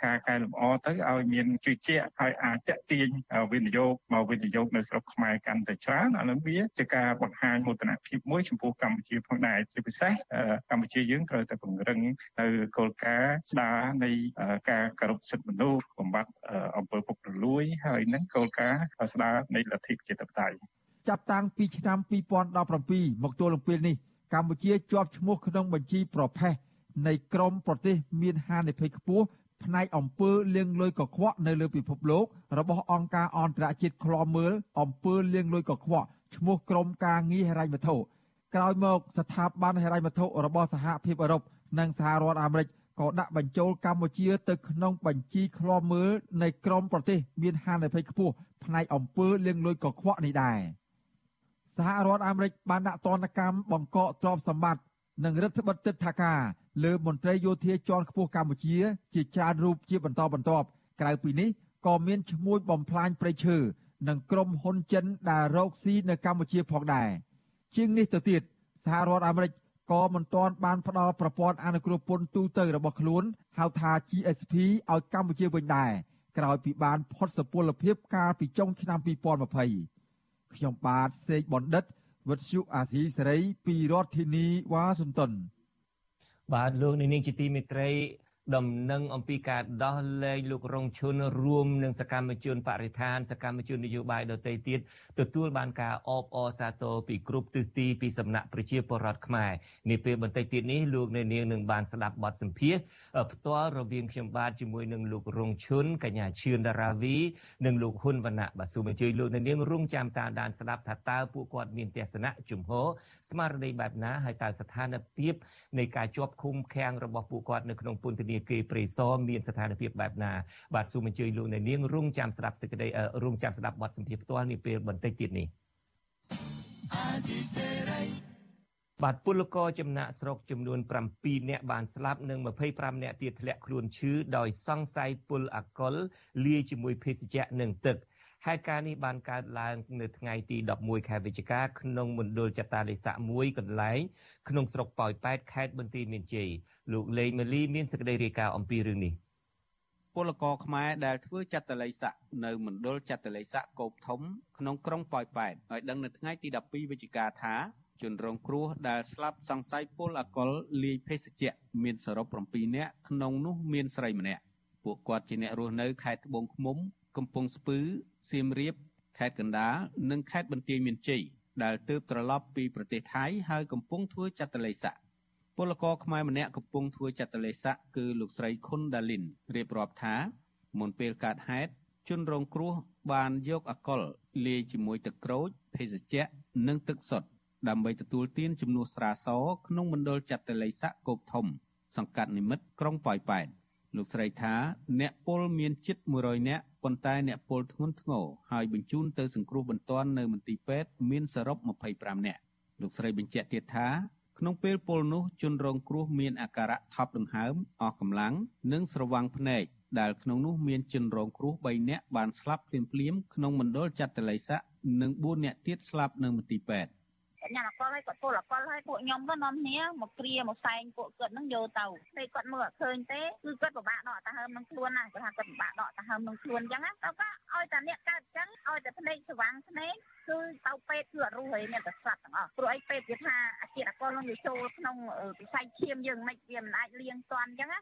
ការកែលម្អទៅឲ្យមានជឿជាក់ហើយអាចតទាញវិនិយោគមកវិនិយោគនៅស្រុកខ្មែរកាន់តែច្រើនអានោះវាជាការបង្ហាញមោទនភាពមួយចំពោះកម្ពុជាផងដែរជាពិសេសកម្ពុជាយើងត្រូវតែពង្រឹងនៅគោលការណ៍ស្ដារនៃការគោរពសិទ្ធិមនុស្សបំបត្តិអំពើពុករលួយហើយនឹងគោលការណ៍ស្ដារនៃលទ្ធិប្រជាធិបតេយ្យចាប់តាំងពីឆ្នាំ2017មកទល់នឹងពេលនេះកម្ពុជាជាប់ឈ្មោះក្នុងបញ្ជីប្រភេទនៃក្រមប្រទេសមានហានិភ័យខ្ពស់ ផ្នែកអំពើលាងលុយកខ្វក់នៅលើពិភពលោក របស់អង្គការអន្តរជាតិឃ្លាំមើលអំពើលាងលុយកខ្វក់ឈ្មោះក្រមការងារហិរញ្ញវត្ថុក្រោយមកស្ថាប័នហិរញ្ញវត្ថុរបស់សហភាពអឺរ៉ុបនិងសហរដ្ឋអាមេរិកក៏ដាក់បញ្ចូលកម្ពុជាទៅក្នុងបញ្ជីឃ្លាំមើលនៃក្រមប្រទេសមានហានិភ័យខ្ពស់ផ្នែកអំពើលាងលុយកខ្វក់នេះដែរសហរដ្ឋអាមេរិកបានដាក់ទណ្ឌកម្មបង្កកទ្រព្យសម្បត្តិ និងរដ្ឋបិទទឹកថាការលើមន្ត្រីយោធាជាន់ខ្ពស់កម្ពុជា ជាច្រើនរូបជាបន្តបន្ទាប់ក្រៅពីនេះក៏មានឈ្មោះបំផ្លាញព្រៃឈើនិងក្រុមហ៊ុនចិនដែលរកស៊ីនៅកម្ពុជាផងដែរជាងនេះទៅទៀតសហរដ្ឋអាមេរិកក៏មិនទាន់បានផ្ដល់ប្រព័ន្ធអនុគ្រោះពន្ធទូទៅរបស់ខ្លួនហៅថា GSP ឲ្យកម្ពុជាវិញដែរក្រោយពីបានផុតសុពលភាពកាលពីចុងឆ្នាំ2020ខ្ញុំបាទសេកបណ្ឌិត វិទ្យុអាស៊ីសេរីពីរដ្ឋធានីវ៉ាស៊ីនតោនបាទលោកនាងជាទីមេត្រី ដំណឹងអំពីការដោះលែងលោករងឈុនរួមនឹងសកម្មជនបរិស្ថានសកម្មជននយោបាយដទៃទៀតទទួលបានការអបអរសាទរពីគ្រប់ទិសទីពីសំណាក់ប្រជាពលរដ្ឋខ្មែរនាពេលបន្តិចទៀតនេះលោកនាងនឹងបានស្ដាប់បទសម្ភាសន៍ផ្ទាល់រវាងខ្ញុំបាទជាមួយនឹងលោករងឈុនកញ្ញាឈឿនដារាវីនិងលោកហ៊ុនវណ្ណៈបាទសូមអញ្ជើញលោកនាងរងចាំតាមដានស្ដាប់ថាតើពួកគាត់មានទស្សនៈជំហរស្មារតីបែបណាហើយតើស្ថានភាពនៃការជាប់ឃុំឃាំងរបស់ពួកគាត់នៅក្នុងពន្ធនាគារព្រៃសរមានស្ថានភាពបែបណាបាទសូមអញ្ជើញលោកនាងរងចាំស្ដាប់សេចក្តីរងចាំស្ដាប់បទសម្ភាសន៍ផ្ទាល់នាពេលបន្តិចទៀតនេះបាទពលករចំណាក់ស្រុកចំនួន7នាក់បានស្លាប់និង25នាក់ទៀតធ្លាក់ខ្លួនឈឺដោយសង្ស័យពុលអាកុលលាយជាមួយភេសជ្ជៈនិងទឹកហេតុការណ៍នេះបានកើតឡើងនៅថ្ងៃទី11ខែវិច្ឆិកាក្នុងមណ្ឌលចតាលេសាមួយកន្លែងក្នុងស្រុកប៉ោយប៉ែតខេត្តបន្ទាយមានជ័យ លោកលេងម៉ាលីមានសេចក្តីរាយការណ៍អំពីរឿងនេះពលករខ្មែរដែលធ្វើចតល័យស័កនៅមណ្ឌលចតល័យស័កកោបធំក្នុងក្រុងប៉ោយប៉ែតឲ្យដឹងនៅថ្ងៃទី12វិច្ឆិកាថាជនរងគ្រោះដែលស្លាប់សង្ស័យពលអកុលលាយភេសជ្ជៈមានសរុប7នាក់ក្នុងនោះមានស្រីម្នាក់ពួកគាត់ជាអ្នករស់នៅខេត្តត្បូងឃ្មុំ កំពង់ស្ពឺសៀមរាបខេត្តកណ្ដាលនិងខេត្តបន្ទាយមានជ័យដែលទើបត្រឡប់ពីប្រទេសថៃហើយកំពុងធ្វើចតលេស័ក ពលករខ្មែរម្នាក់កំពុងធ្វើចតលេស័កគឺលោកស្រីខុនដាលីនរៀបរាប់ថាមុនពេលកើតហេតុជនរងគ្រោះបានយកអកុលលាយជាមួយទឹកក្រូចភេសជ្ជៈនិងទឹកសុទ្ធដើម្បីទទួលទានជំនួសស្រាសក្នុងមណ្ឌលចតលេស័កគោកធំ សង្កាត់និមិត្តក្រុងប៉ោយប៉ែតលោកស្រីថាអ្នកពលមានជិត100នាក់ប៉ុន្តែអ្នកពលធ្ងន់ធ្ងរហើយបញ្ជូនទៅសង្គ្រោះបន្ទាន់នៅមន្ទីរពេទ្យមានសរុប25នាក់លោកស្រីបញ្ជាក់ទៀតថា ក្នុងពេលពលនោះជនរងគ្រោះមានអាការៈថប់ដង្ហើមអស់កម្លាំងនិងស្រវាំងភ្នែកដែលក្នុងនោះមានជនរងគ្រោះ3នាក់បានស្លាប់ភ្លាមៗក្នុងមណ្ឌលចាត់តល័យស័កនិង4នាក់ទៀតស្លាប់នៅមន្ទីរពេទ្យ អគាត់ញ៉ាំអកលហើយគាត់ពុលអកលហើយពួកខ្ញុំទៅនាំគ្នាមកគ្រាមកសែងពួកគាត់នឹងយកទៅពេលគាត់មើលអត់ឃើញទេគឺគាត់ពិបាកដកតាហើមនឹងខ្លួនណាគាត់ថាគាត់ពិបាកដកតាហើមនឹងខ្លួនអញ្ចឹងណាទៅក៏ឲ្យតែអ្នកកើតអញ្ចឹងឲ្យតែភ្នែកស្វាំងភ្នែកគឺទៅពេទ្យគឺអត់រស់ហើយមានតែស្លាប់ទាំងអស់ព្រោះអីពេទ្យគេថាអាជាតិអកលនឹងវាចូលក្នុងវិស័យឈាមយើងមិនវាមិនអាចលាងទាន់អញ្ចឹងណា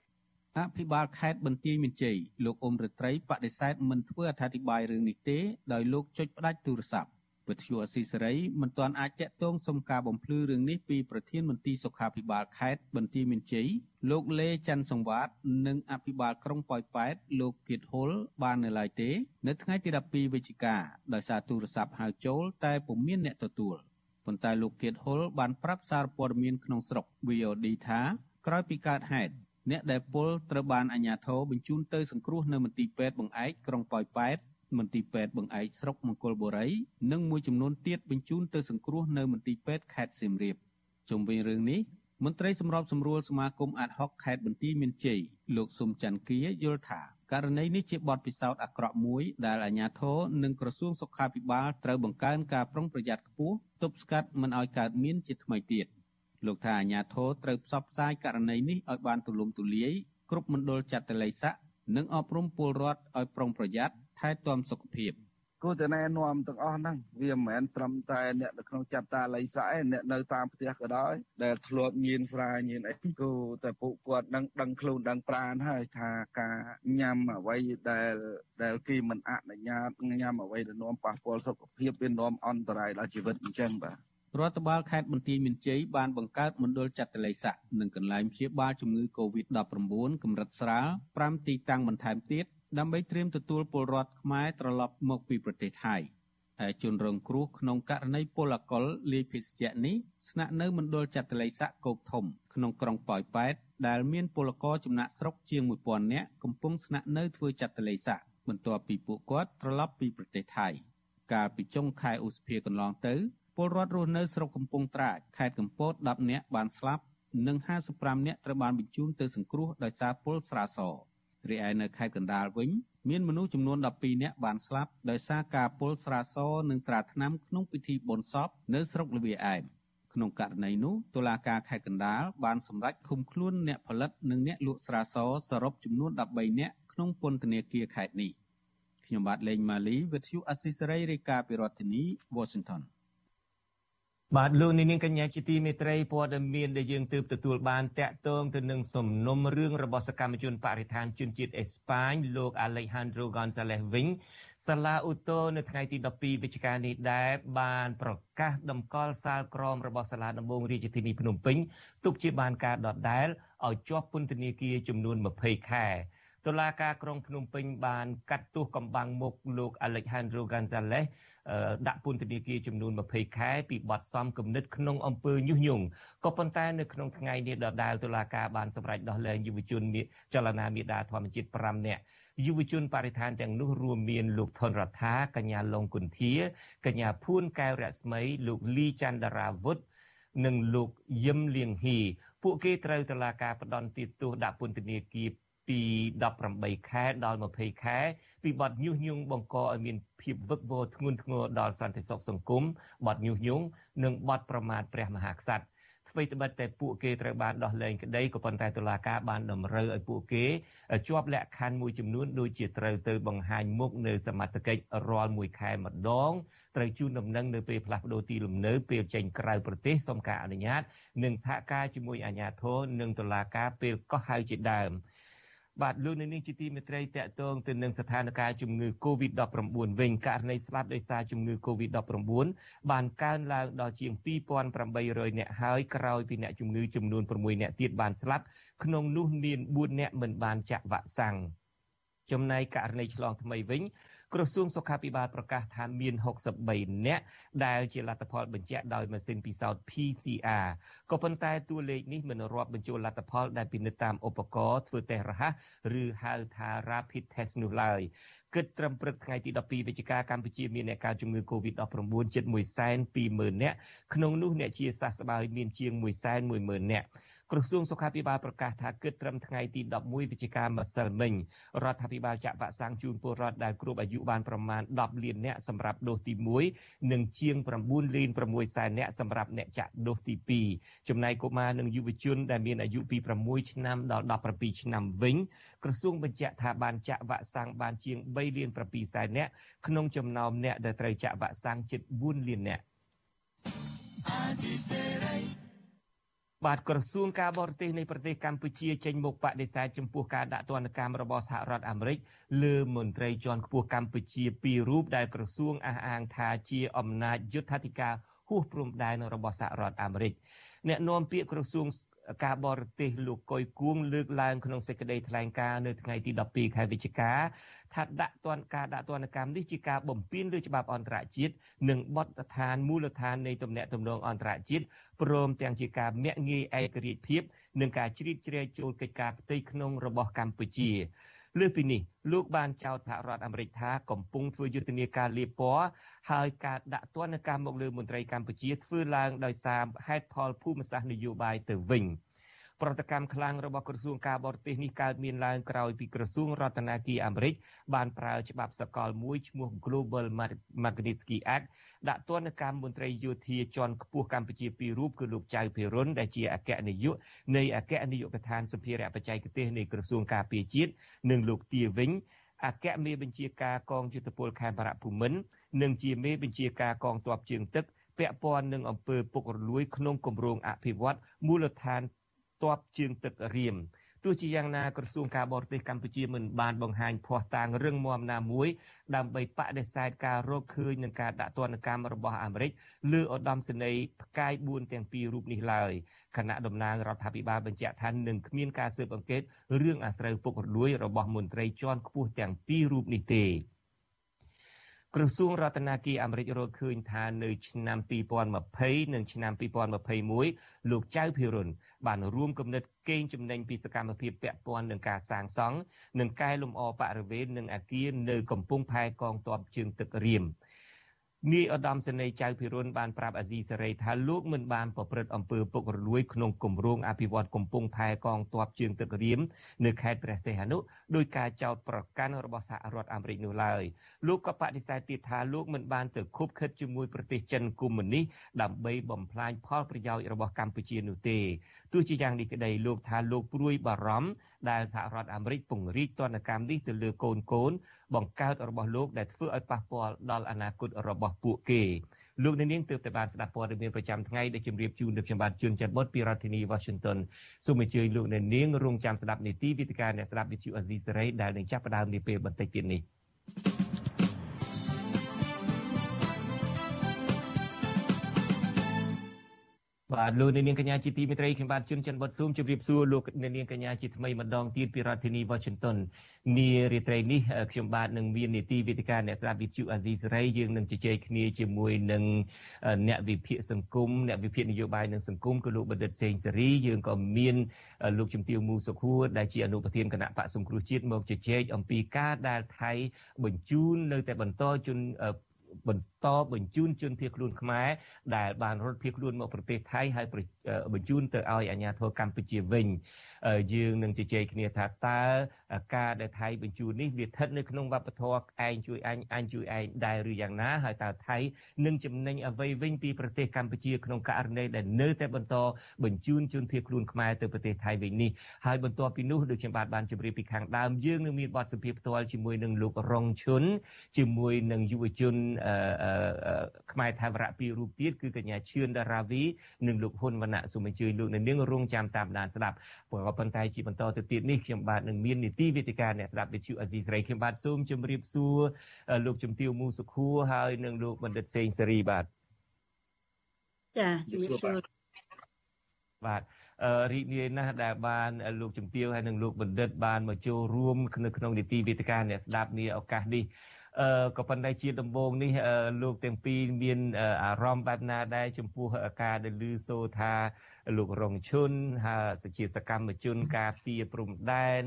អភិបាលខេត្តបន្ទាយមានជ័យលោកអ៊ុំរិត្រីបដិសេធមិនធ្វើអត្ថាធិប្បាយរឿងនេះទេដោយលោកចុចផ្ដាច់ទូរស័ព្ទ វិទ្យុអស៊ីសេរីមិនទាន់អាចតាក់ទងសុំការបំភ្លឺរឿងនេះពីប្រធានមន្ទីរសុខាភិបាលខេត្តបន្ទាយមានជ័យលោកលេច័ន្ទសង្វាតនិងអភិបាលក្រុងប៉ោយប៉ែតលោកគៀតហុលបាននៅឡើយទេ នៅថ្ងៃទី12វិច្ឆិកាដោយសារទូរស័ព្ទហៅចូលតែពុំមានអ្នកទទួលប៉ុន្តែលោកគៀតហុលបានប្រាប់សារព័ត៌មានក្នុងស្រុក VOD ថាក្រោយពីកើតហេតុអ្នកដែលពលត្រូវបានអាជ្ញាធរបញ្ជូនទៅសង្គ្រោះនៅមន្ទីរពេទ្យបង្អែកក្រុងប៉ោយប៉ែត មន្ទីរពេទ្យបង្អែកស្រុកមង្គលបុរី និងមួយចំនួនទៀតបញ្ជូនទៅសង្គ្រោះនៅមន្ទីរពេទ្យខេត្តសៀមរាបជុំវិញរឿងនេះមន្ត្រីសម្របសម្រួលសមាគមអាតហុកខេត្តបន្ទាយមានជ័យលោកសុំច័ន្ទគាយល់ថាករណីនេះជាបទពិសោធន៍អាក្រក់មួយដែលអាជ្ញាធរនិងក្រសួងសុខាភិបាលត្រូវបង្កើនការប្រុងប្រយ័ត្នខ្ពស់ទប់ស្កាត់មិនឲ្យកើតមានជាថ្មីទៀតលោកថាអាជ្ញាធរត្រូវផ្សព្វផ្សាយករណីនេះឲ្យបានទូលំទូលាយគ្រប់មណ្ឌលចាត់តល័យស័កនិងអប់រំពលរដ្ឋឲ្យប្រុងប្រយ័ត្ន ថែទាំសុខភាពគួរតែណែនាំទាំងអស់ហ្នឹងវាមិនមែនត្រឹមតែអ្នកនៅក្នុងចាត់តាល័យស័កឯអ្នកនៅតាមផ្ទះក៏ដោយដែលធ្លាប់ញៀនស្រាញៀនអីគួរតែពួកគាត់នឹងដឹងខ្លួនដឹងប្រានហើយថាការញ៉ាំអ្វីដែលដែលគេមិនអនុញ្ញាតញ៉ាំអ្វីដែលនាំប៉ះពាល់សុខភាពវានាំអន្តរាយដល់ជីវិតអញ្ចឹងបាទរដ្ឋបាលខេត្តបន្ទាយមានជ័យបានបង្កើតមណ្ឌលចាត់តល័យស័កនិងកន្លែងព្យាបាលជំងឺ Covid-19 កម្រិតស្រាល5ទីតាំងបន្ថែមទៀត ដើម្បីត្រៀមទទួលពលរដ្ឋខ្មែរត្រឡប់មកពីប្រទេសថៃហើយជនរងគ្រោះក្នុងករណីពលកុលលាយភេសជ្ជៈនេះស្នាក់នៅមណ្ឌលចាត់តល័យស័កគោកធំក្នុងក្រុងប៉ោយប៉ែតដែលមានពលករចំណាក់ស្រុកជាង1000នាក់កំពុងស្នាក់នៅធ្វើចាត់តល័យស័កបន្ទាប់ពីពួកគាត់ត្រឡប់ពីប្រទេសថៃកាលពីចុងខែឧសភាកន្លងទៅពលរដ្ឋរស់នៅស្រុកកំពង់ត្រាចខេត្តកំពត10នាក់បានស្លាប់និង55នាក់ត្រូវបានបញ្ជូនទៅសង្គ្រោះដោយសារពុលស្រាសរី ឯនៅខេត្តកណ្ដាលវិញមានមនុស្សចំនួន12នាក់បានស្លាប់ដោយសារការពុលស្រាសនិងស្រាថ្នាំក្នុងពិធីបុណ្យសពនៅស្រុកលវាឯមក្នុងករណីនោះតុលាការខេត្តកណ្ដាលបានសម្រេចឃុំខ្លួនអ្នកផលិតនិងអ្នកលក់ស្រាសសរុបចំនួន13នាក់ក្នុងពន្ធនាគារខេត្តនេះខ្ញុំបាទលេងម៉ាលីវិទ្យុអស៊ីសេរីរាយការណ៍ពីរដ្ឋធានី Washington បាទលោកនាងកញ្ញាជាទីមេត្រីព័ត៌មានដែលយើងទើបទទួលបានតាក់ទងទៅនឹងសំណុំរឿងរបស់សកម្មជនបរិស្ថានជនជាតិអេស្ប៉ាញលោក Alejandro Gonzalez វិញសាលាឧទ្ធរនៅថ្ងៃទី12វិច្ឆិកានេះដែរបានប្រកាសតម្កល់សាលក្រមរបស់សាលាដំបងរាជធានីភ្នំពេញទុកជាបានការដដែលឲ្យជាប់ពន្ធនាគារចំនួន20ខែ តុលាការក្រុងភ្នំពេញបានកាត់ទោសកំបាំងមុខលោក Alejandro Gonzalez ដាក់ពន្ធនាគារចំនួន20ខែពីបទសំគំនិតក្នុងអំពើញុះញង់ក៏ប៉ុន្តែនៅក្នុងថ្ងៃនេះដដែលតុលាការបានសម្រេចដោះលែងយុវជនចលនាមេដាធម្មជាតិ5នាក់យុវជនបរិស្ថានទាំងនោះរួមមានលោកថនរដ្ឋាកញ្ញាឡុងគុន្ធាកញ្ញាភួនកែវរស្មីលោកលីច័ន្ទរាវុធនិងលោកយឹមលៀងហ៊ីពួកគេត្រូវតុលាការផ្ដន្ទាទោសដាក់ពន្ធនាគារ ពី18ខែដល់20ខែពីបទញុះញង់បង្កឲ្យមានភាពវឹកវរធ្ងន់ធ្ងរដល់សន្តិសុខសង្គមបទញុះញង់និងបទប្រមាថព្រះមហាក្សត្រអ្វីត្បិតតែពួកគេត្រូវបានដោះលែងក្តីក៏ប៉ុន្តែតុលាការបានតម្រូវឲ្យពួកគេជាប់លក្ខខណ្ឌមួយចំនួនដូចជាត្រូវទៅបង្ហាញមុខនៅសមត្ថកិច្ចរាល់មួយខែម្ដងត្រូវជូនដំណឹងនៅពេលផ្លាស់ប្ដូរទីលំនៅពេលចេញក្រៅប្រទេសសូមការអនុញ្ញាតនិងសហការជាមួយអាជ្ញាធរនិងតុលាការពេលកោះហៅជាដើម បាទលោកនៅនេះជាទីមេត្រីតកតងទៅនឹងស្ថានភាពជំងឺ Covid-19 វិញករណីស្លាប់ដោយសារជំងឺ Covid-19 បានកើនឡើងដល់ជាង2800នាក់ហើយក្រោយពីអ្នកជំងឺចំនួន6នាក់ទៀតបានស្លាប់ក្នុងនោះមាន4នាក់មិនបានចាក់វ៉ាក់សាំងចំណែកករណីឆ្លងថ្មីវិញ ក្រសួងសុខាភិបាលប្រកាសថាមាន63នាក់ដែលជាលទ្ធផលបញ្ជាក់ដោយម៉ាស៊ីនពិសោធន៍ PCR ក៏ប៉ុន្តែតួលេខនេះមិនរាប់បញ្ចូលលទ្ធផលដែលពិនិត្យតាមឧបករណ៍ធ្វើតេស្តរហ័សឬហៅថា rapid test នោះឡើយគិតត្រឹមព្រឹកថ្ងៃទី12វិច្ឆិកាកម្ពុជាមានអ្នកកើតជំងឺ Covid-19 ជិត120,000នាក់ក្នុងនោះអ្នកជាសះស្បើយមានជាង110,000នាក់ ក្រសួងសុខាភិបាលប្រកាសថាគិតត្រឹមថ្ងៃទី11វិច្ឆិកាម្សិលមិញរដ្ឋាភិបាលចាក់វ៉ាក់សាំងជូនពលរដ្ឋដែលគ្រប់អាយុយុបានប្រមាណ10លាននាក់សម្រាប់ដូសទី1និងជាង9លាន6សែននាក់សម្រាប់អ្នកចាក់ដូសទី2ចំណែកកុមារនិងយុវជនដែលមានអាយុពី6ឆ្នាំដល់17ឆ្នាំវិញក្រសួងបញ្ជាក់ថាបានចាក់វ៉ាក់សាំងបានជាង3លាន7សែននាក់ក្នុងចំណោមអ្នកដែលត្រូវចាក់វ៉ាក់សាំងជិត4លាននាក់ បាទក្រសួងការបរទេសនៃប្រទេសកម្ពុជាចេញមុខបដិសេធចំពោះការដាក់ទណ្ឌកម្មរបស់សហរដ្ឋអាមេរិកលើមន្ត្រីជាន់ខ្ពស់កម្ពុជាពីររូបដែលក្រសួងអះអាងថាជាអំណាចយុទ្ធធិការហួសព្រំដែនរបស់សហរដ្ឋអាមេរិកអ្នកនាំពាក្យក្រសួង ការបរទេសលោកកុយគួងលើកឡើងក្នុងសេចក្តីថ្លែងការណ៍នៅថ្ងៃទី12ខែវិច្ឆិកាថាដាក់ទណ្ឌការដាក់ទណ្ឌកម្មនេះជាការបំពានលើច្បាប់អន្តរជាតិនិងបទដ្ឋានមូលដ្ឋាននៃទំនាក់ទំនងអន្តរជាតិព្រមទាំងជាការមាក់ងាយឯករាជ្យភាពនិងការជ្រៀតជ្រែកចូលកិច្ចការផ្ទៃក្នុងរបស់កម្ពុជា លើពីនេះលោកបានចោទសហរដ្ឋអាមេរិកថាកំពុងធ្វើយុទ្ធនាការលាបពណ៌ហើយការដាក់ទណ្ឌកម្មមកលើមន្ត្រីកម្ពុជាធ្វើឡើងដោយសារហេតុផលភូមិសាស្ត្រនយោបាយទៅវិញ។ ប្រតិកម្មខ្លាំងរបស់ក្រសួងការបរទេសនេះកើតមានឡើងក្រោយពីក្រសួងរដ្ឋាភិបាលអាមេរិកបានប្រើច្បាប់សកលមួយឈ្មោះ Global Magnitsky Act ដាក់ទណ្ឌកម្មមន្ត្រីយោធាជាន់ខ្ពស់កម្ពុជាពីររូបគឺលោកចៅភិរុនដែលជាអគ្គនាយកនៃអគ្គនាយកដ្ឋានសម្ភារៈបច្ចេកទេសនៃក្រសួងការពារជាតិនិងលោកទាវិញអគ្គមេបញ្ជាការកងយុទ្ធពលខេមរៈភូមិន្ទនិងជាមេបញ្ជាការកងទ័ពជើងទឹកពាក់ព័ន្ធនឹងអំពើពុករលួយក្នុងគម្រោងអភិវឌ្ឍមូលដ្ឋាន ទ័ពជើងទឹករៀមទោះជាយ៉ាងណាក្រសួងការបរទេសកម្ពុជាមិនបានបង្ហាញភ័ស្តុតាងរឹងមាំណាមួយដើម្បីបដិសេធការរកឃើញនឹងការដាក់ទណ្ឌកម្មរបស់អាមេរិកលើឧត្តមសេនីយ៍ផ្កាយ4ទាំងពីររូបនេះឡើយគណៈតំណាងរដ្ឋាភិបាលបញ្ជាក់ថានឹងគ្មានការស៊ើបអង្កេតរឿងអាស្រូវពុករលួយរបស់មន្ត្រីជាន់ខ្ពស់ទាំងពីររូបនេះទេ ក្រសួងរដ្ឋាភិបាលអាមេរិករកឃើញថានៅឆ្នាំ2020និងឆ្នាំ2021លោកចៅភិរុនបានរួមគំនិតកេងចំណេញពីសកម្មភាពពាក់ព័ន្ធនឹងការសាងសង់និងកែលម្អបរិវេណនិងអាគារនៅកំពង់ផែកងទ័ពជើងទឹករៀម នាយឧត្តមសេនីយ៍ចៅភិរុនបានប្រាប់អាស៊ីសេរីថាលោកមិនបានប្រព្រឹត្តអំពើពុករលួយក្នុងគម្រោងអភិវឌ្ឍកំពង់ផែកងទ័ពជើងទឹករៀមនៅខេត្តព្រះសីហនុដោយការចោទប្រកាន់របស់សហរដ្ឋអាមេរិកនោះឡើយលោកក៏បដិសេធទៀតថាលោកមិនបានទៅខុបខិតជាមួយប្រទេសចិនកុម្មុយនីសដើម្បីបំផ្លាញផលប្រយោជន៍របស់កម្ពុជានោះទេទោះជាយ៉ាងនេះក្តីលោកថាលោកព្រួយបារម្ភដែលសហរដ្ឋអាមេរិកពង្រីកទណ្ឌកម្មនេះទៅលើកូនកូនបង្កើតរបស់លោកដែលធ្វើឲ្យប៉ះពាល់ដល់អនាគតរបស់ពួកគេលោកនាងទើបតែបានស្ដាប់ព័ត៌មានប្រចាំថ្ងៃដែលជម្រាបជូនដល់ខ្ញុំបាទជួនច័ន្ទបុតពីរដ្ឋធានី Washington សូមអញ្ជើញលោកនាងរងចាំស្ដាប់នីតិវិទ្យាអ្នកស្ដាប់វិទ្យុអាស៊ីសេរីដែលនឹងចាប់ផ្ដើមនាពេលបន្តិចទៀតនេះ។ បាទលោកនាងកញ្ញាជាទីមេត្រីខ្ញុំបាទជួនច័ន្ទវត្តស៊ូមជម្រាបសួរលោកនាងកញ្ញាជាថ្មីម្ដងទៀតពីរដ្ឋធានី Washington នារាត្រីនេះខ្ញុំបាទនឹងមាននីតិវិទ្យាអ្នកស្ដាប់វិទ្យុអាស៊ីសេរីយើងនឹងជជែកគ្នាជាមួយនឹងអ្នកវិភាគសង្គមអ្នកវិភាគនយោបាយនិងសង្គមគឺលោកបណ្ឌិតសេងសេរីយើងក៏មានលោកជំទាវមូសុខួរដែលជាអនុប្រធានគណៈបកសង្គ្រោះជាតិមកជជែកអំពីការដែលថៃបញ្ជូននៅតែបន្តជន បន្តបញ្ជូនជនភៀសខ្លួនខ្មែរដែលបានរត់ភៀសខ្លួនមកប្រទេសថៃហើយប ញ្ជូនទៅឲ្យអាជ្ញាធរកម្ពុជាវិញយើងនឹងជជែកគ្នាថាតើការដែលថៃបញ្ជូននេះវាស្ថិតនៅក្នុងវប្បធម៌ឯងជួយអញអញជួយឯងដែរឬយ៉ាងណាហើយតើថៃនឹងចំណេញអ្វីវិញពីប្រទេសកម្ពុជាក្នុងករណីដែលនៅតែបន្តបញ្ជូនជនភៀសខ្លួនខ្មែរទៅប្រទេសថៃវិញនេះហើយបន្ទាប់ពីនោះដូចខ្ញុំបាទបានជម្រាបពីខាងដើមយើងនឹងមានបទសម្ភាសន៍ផ្ទាល់ជាមួយនឹងលោករងឈុនជាមួយនឹងយុវជនខ្មែរថាវរៈពីររូបទៀតគឺកញ្ញាឈឿនដារាវីនិងលោកហ៊ុនវណ្ណៈសូមអញ្ជើញលោកនាងរងចាំតាមដានស្ដាប់ព្រោះក៏ប៉ុន្តែជាបន្តទៅទៀតនេះខ្ញុំបាទនឹងមាននីតិវិទ្យាអ្នកស្ដាប់វិទ្យុអាស៊ីសេរីខ្ញុំបាទសូមជម្រាបសួរលោកជំទាវមូសុខួរហើយនិងលោកបណ្ឌិតសេងសេរីបាទចាជំរាបសួរបាទអឺរីករាយណាស់ដែលបានលោកជំទាវហើយនិងលោកបណ្ឌិតបានមកចូលរួមនៅក្នុងនីតិវិទ្យាអ្នកស្ដាប់នាឱកាសនេះអឺ ក៏ប៉ុន្តែជាដំបូងនេះលោកទាំងពីរមានអារម្មណ៍បែបណាដែរចំពោះការដែលឮសូរថាលោករងឈុនហើយជាសកម្មជនការពារព្រំដែន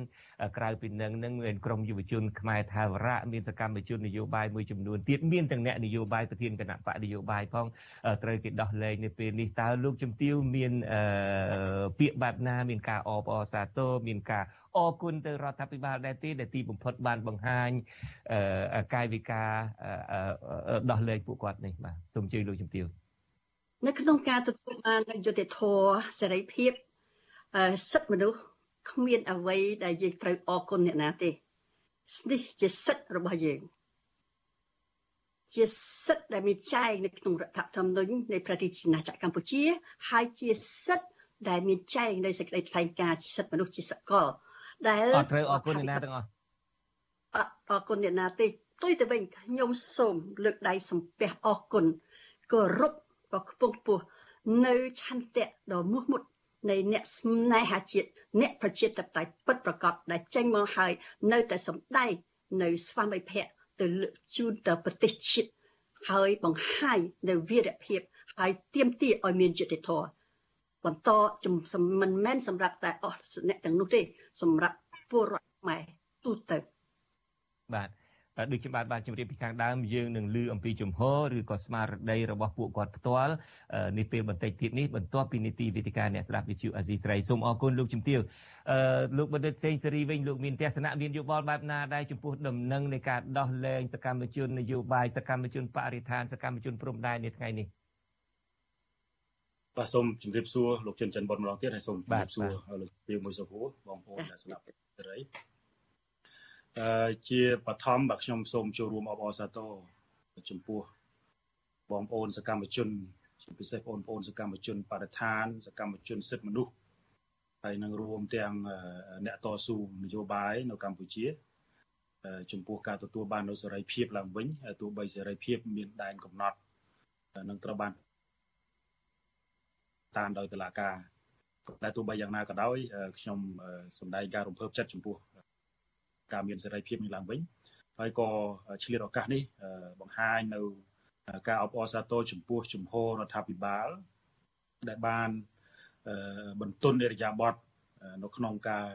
ក្រៅពីនឹងនឹងមានក្រមយុវជនខ្មែរថាវរៈមានសកម្មជននយោបាយមួយចំនួនទៀតមានទាំងអ្នកនយោបាយប្រធានគណៈបកនយោបាយផងត្រូវគេដោះលែងនៅពេលនេះតើលោកជំទាវមានពាក្យបែបណាមានការអបអរសាទរមានការ អរគុណទៅរដ្ឋាភិបាលដែរទេដែលទីបំផុតបានបង្ហាញកាយវិការដោះលែងពួកគាត់នេះបាទសូមជឿលោកជំទាវនៅក្នុងការទទួលបានយុត្តិធម៌សេរីភាពសិទ្ធិមនុស្សគ្មានអ្វីដែលយើងត្រូវអរគុណអ្នកណាទេនេះជាសិទ្ធិរបស់យើងជាសិទ្ធិដែលមានចែងនៅក្នុងរដ្ឋធម្មនុញ្ញនៃប្រទេសជាណាចក្រកម្ពុជា ហើយជាសិទ្ធិដែលមានចែងនៅសេចក្តីថ្លែងការណ៍សិទ្ធិមនុស្សជាសកល ដែលអត់ត្រូវអរគុណអ្នកណាទាំងអស់អរគុណអ្នកណាទេទុយទៅវិញខ្ញុំសូមលើកដៃសំពះអរគុណគោរពក៏ខ្ពង់ខ្ពស់នៅឆន្ទៈដ៏មោះមុតនៃអ្នកស្នេហាជាតិអ្នកប្រជាធិបតេយ្យពិតប្រាកដដែលចេញមកហើយនៅតែសម្ដែងនៅស្វ័នវិភៈទៅជូនទៅប្រទេសជាតិហើយបង្ហាញនៅវីរភាពហើយទៀមទាឲ្យមានយុត្តិធម៌ បន្តមិនមែនសម្រាប់តែអស់អ្នកទាំងនោះទេ សម្រាប់ពលរដ្ឋខ្មែរទូទៅបាទដូចជាបាទបានជម្រាបពីខាងដើមយើងនឹងលើអំពីជំហរឬក៏ស្មារតីរបស់ពួកគាត់ផ្ទាល់នេះពេលបន្តិចទៀតនេះបន្ទាប់ពីនីតិវិទ្យាអ្នកស្ដាប់វិទ្យុអាស៊ីស្រីសូមអរគុណលោកជំទាវអឺលោកបណ្ឌិតសេងសេរីវិញលោកមានទស្សនៈមានយោបល់បែបណាដែរចំពោះដំណឹងនៃការដោះលែងសកម្មជននយោបាយសកម្មជនបរិស្ថានសកម្មជនព្រំដែននៅថ្ងៃនេះ បាទសូមជម្រាបសួរលោកចិនចិនបុតម្ដងទៀតហើយសូមជម្រាបសួរលោកជំទាវមួយសុភូបងប្អូនដែលស្ដាប់សេរីជាបឋមបាទខ្ញុំសូមចូលរួមអបអរសាទរចំពោះបងប្អូនសកម្មជនជាពិសេសបងប្អូនសកម្មជនបរិស្ថាន សកម្មជនសិទ្ធិមនុស្សហើយនឹងរួមទាំងអ្នកតស៊ូនយោបាយនៅកម្ពុជា ចំពោះការទទួលបាននូវសេរីភាពឡើងវិញទោះបីសេរីភាពមានដែនកំណត់នឹងត្រូវបាន តាមដោយតុលាការតែទោះបីយ៉ាងណាក៏ដោយខ្ញុំសម្ដែងការរំភើបចិត្តចំពោះការមានសេរីភាពនេះឡើងវិញហើយក៏ឆ្លៀតឱកាសនេះបង្ហាញនៅការអបអរសាទរចំពោះជំហររដ្ឋាភិបាលដែលបានបន្ទន់អរិយាប័ត្រនៅក្នុងការ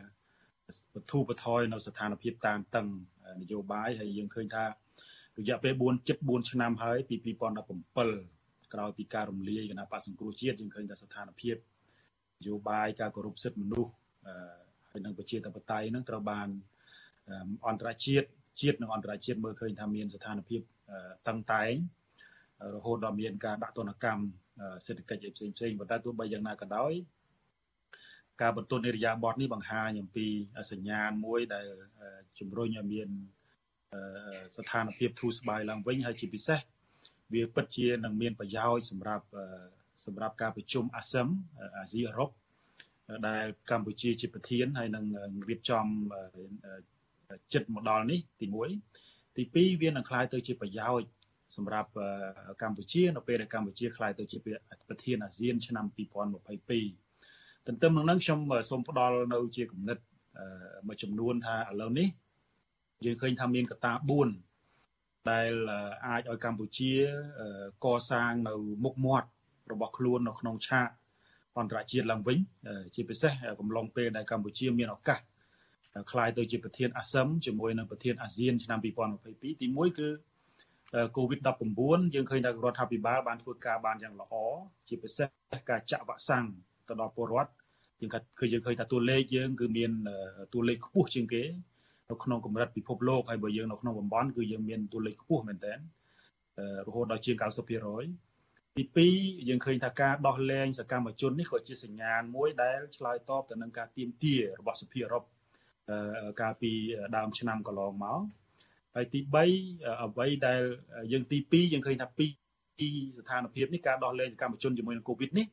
បធូរបថយនៅស្ថានភាពតានតឹងនយោបាយហើយយើងឃើញថារយៈពេល4 74ឆ្នាំហើយពី2017 ក្រោយពីការរំលាយគណៈបក្សសង្គ្រោះជាតិយើងឃើញថាស្ថានភាពនយោបាយការគោរពសិទ្ធិមនុស្សហើយនិងប្រជាធិបតេយ្យនឹងត្រូវបានអន្តរជាតិជាតិនិងអន្តរជាតិមើលឃើញថាមានស្ថានភាពតឹងតែងរហូតដល់មានការដាក់ទណ្ឌកម្មសេដ្ឋកិច្ចផ្សេងផ្សេងប៉ុន្តែទោះបីយ៉ាងណាក៏ដោយការបន្ទន់និរិយាបថនេះបង្ហាញអំពីសញ្ញាណមួយដែលជំរុញឲ្យមានស្ថានភាពធូរស្បើយឡើងវិញហើយជាពិសេស វាពិតជានឹងមានប្រយោជន៍សម្រាប់សម្រាប់ការប្រជុំអាស៊ានអាស៊ីអឺរ៉ុបដែលកម្ពុជាជាប្រធានហើយនឹងរៀបចំចិត្តមកដល់នេះទី1ទី2វានឹងคล้ายទៅជាប្រយោជន៍សម្រាប់កម្ពុជានៅពេលដែលកម្ពុជាคล้ายទៅជាប្រធានអាស៊ានឆ្នាំ2022ទន្ទឹមនឹងនឹងខ្ញុំសូមផ្ដល់នៅជាគំនិតមួយចំនួនថាឥឡូវនេះយើងឃើញថាមានកត្តា4 ដែលអាចឲ្យកម្ពុជាកសាងនៅមុខមាត់របស់ខ្លួននៅក្នុងឆាកអន្តរជាតិឡើងវិញជាពិសេសកំឡុងពេលដែលកម្ពុជាមានឱកាសคล้ายទៅជាប្រធានអាស៊ានជាមួយនឹងប្រធានអាស៊ានឆ្នាំ2022ទី1គឺ COVID-19 យើងឃើញថារដ្ឋាភិបាលបានធ្វើការបានយ៉ាងល្អជាពិសេសការចាក់វ៉ាក់សាំងទៅដល់ពលរដ្ឋយើងឃើញយើងឃើញថាតួលេខយើងគឺមានតួលេខខ្ពស់ជាងគេ នៅក្នុងកម្រិតពិភពលោកហើយបើយើងនៅក្នុងតំបន់គឺយើងមានតួលេខខ្ពស់មែនទែនរហូតដល់ជាង90%ទី2យើងឃើញថាការដោះលែងសកម្មជននេះក៏ជាសញ្ញាណមួយដែលឆ្លើយតបទៅនឹងការទៀមទារបស់សភាអឺរ៉ុបកាលពីដើមឆ្នាំកន្លងមកហើយទី3អ្វីដែលយើងទី2យើងឃើញថាពីស្ថានភាពនេះការដោះលែងសកម្មជនជាមួយនឹងកូវីដនេះ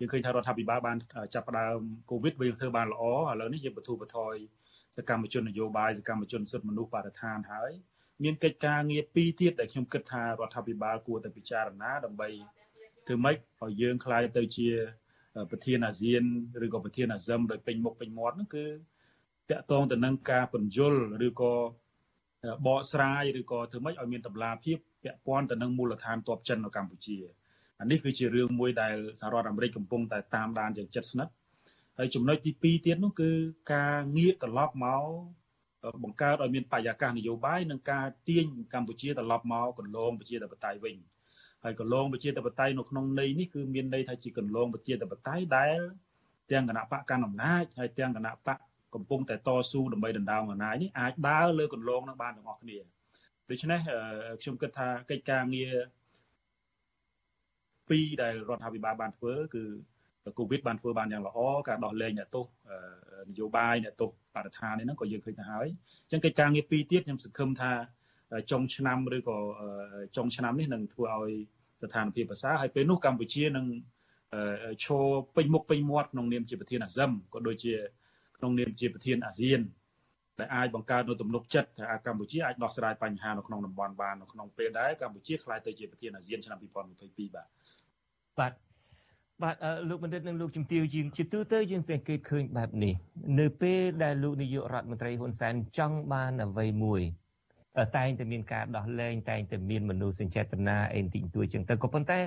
យើងឃើញថារដ្ឋាភិបាលបានចាប់ផ្ដើមកូវីដវាយើងធ្វើបានល្អឥឡូវនេះយើងបទូបថយ សកម្មជននយោបាយសកម្មជនសិទ្ធិមនុស្សបរិស្ថានហើយមានកិច្ចការងារពីរទៀតដែលខ្ញុំគិតថារដ្ឋាភិបាលគួរតែពិចារណាដើម្បីធ្វើម៉េចឲ្យយើងខ្លាយទៅជាប្រធានអាស៊ានឬក៏ប្រធានអាស៊ឹមដោយពេញមុខពេញមាត់នោះគឺតកតងទៅនឹងការពន្យល់ឬក៏បកស្រាយឬក៏ធ្វើម៉េចឲ្យមានតម្លាភាពពាក់ព័ន្ធទៅនឹងមូលដ្ឋានទ័ពចិននៅកម្ពុជាអានេះគឺជារឿងមួយដែលសហរដ្ឋអាមេរិកកំពុងតែតាមដានយ៉ាងជិតស្និទ្ធ ហើយចំណុចទី2ទៀតនោះគឺការងាកត្រឡប់មកបង្កើតឲ្យមានបរិយាកាសនយោបាយនិងការទាញកម្ពុជាត្រឡប់មកកន្លងប្រជាធិបតេយ្យវិញហើយកន្លងប្រជាធិបតេយ្យនៅក្នុងន័យនេះគឺមានន័យថាជាកន្លងប្រជាធិបតេយ្យដែលទាំងគណៈបកកណ្ដាលអំណាចហើយទាំងគណៈបកកកំពុងតែតស៊ូដើម្បីដណ្ដើមអំណាចនេះអាចដើរលើគន្លងនឹងបានទាំងអស់គ្នាដូច្នេះខ្ញុំគិតថាកិច្ចការងារពីរដែលរដ្ឋាភិបាលបានធ្វើគឺ កូវីដបានធ្វើបានយ៉ាងល្អការដោះលែងអ្នកទោសនយោបាយអ្នកទោសបរិស្ថាននេះហ្នឹងក៏យើងឃើញទៅហើយអញ្ចឹងកិច្ចការងារពីរទៀតខ្ញុំសង្ឃឹមថាចុងឆ្នាំឬក៏ចុងឆ្នាំនេះនឹងធ្វើឲ្យស្ថានភាពប្រសើរហើយពេលនោះកម្ពុជានឹងឈរពេញមុខពេញមាត់ក្នុងនាមជាប្រធានអាស៊ានក៏ដូចជាក្នុងនាមជាប្រធានអាស៊ានដែលអាចបង្កើតនូវទំនុកចិត្តថាកម្ពុជាអាចដោះស្រាយបញ្ហានៅក្នុងតំបន់បាននៅក្នុងពេលដែលកម្ពុជាក្លាយទៅជាប្រធានអាស៊ានឆ្នាំ2022បាទបាទ បាទលោកបណ្ឌិតនិងលោកជំទាវយើងជាទូទៅយើងសង្កេតឃើញបែបនេះនៅពេលដែលលោកនាយករដ្ឋមន្ត្រីហ៊ុនសែនចង់បានអ្វីមួយតែងតែមានការដោះលែងតែងតែមានមនុស្សសញ្ចេតនាអីបន្តិចបន្តួចចឹងទៅក៏ប៉ុន្តែ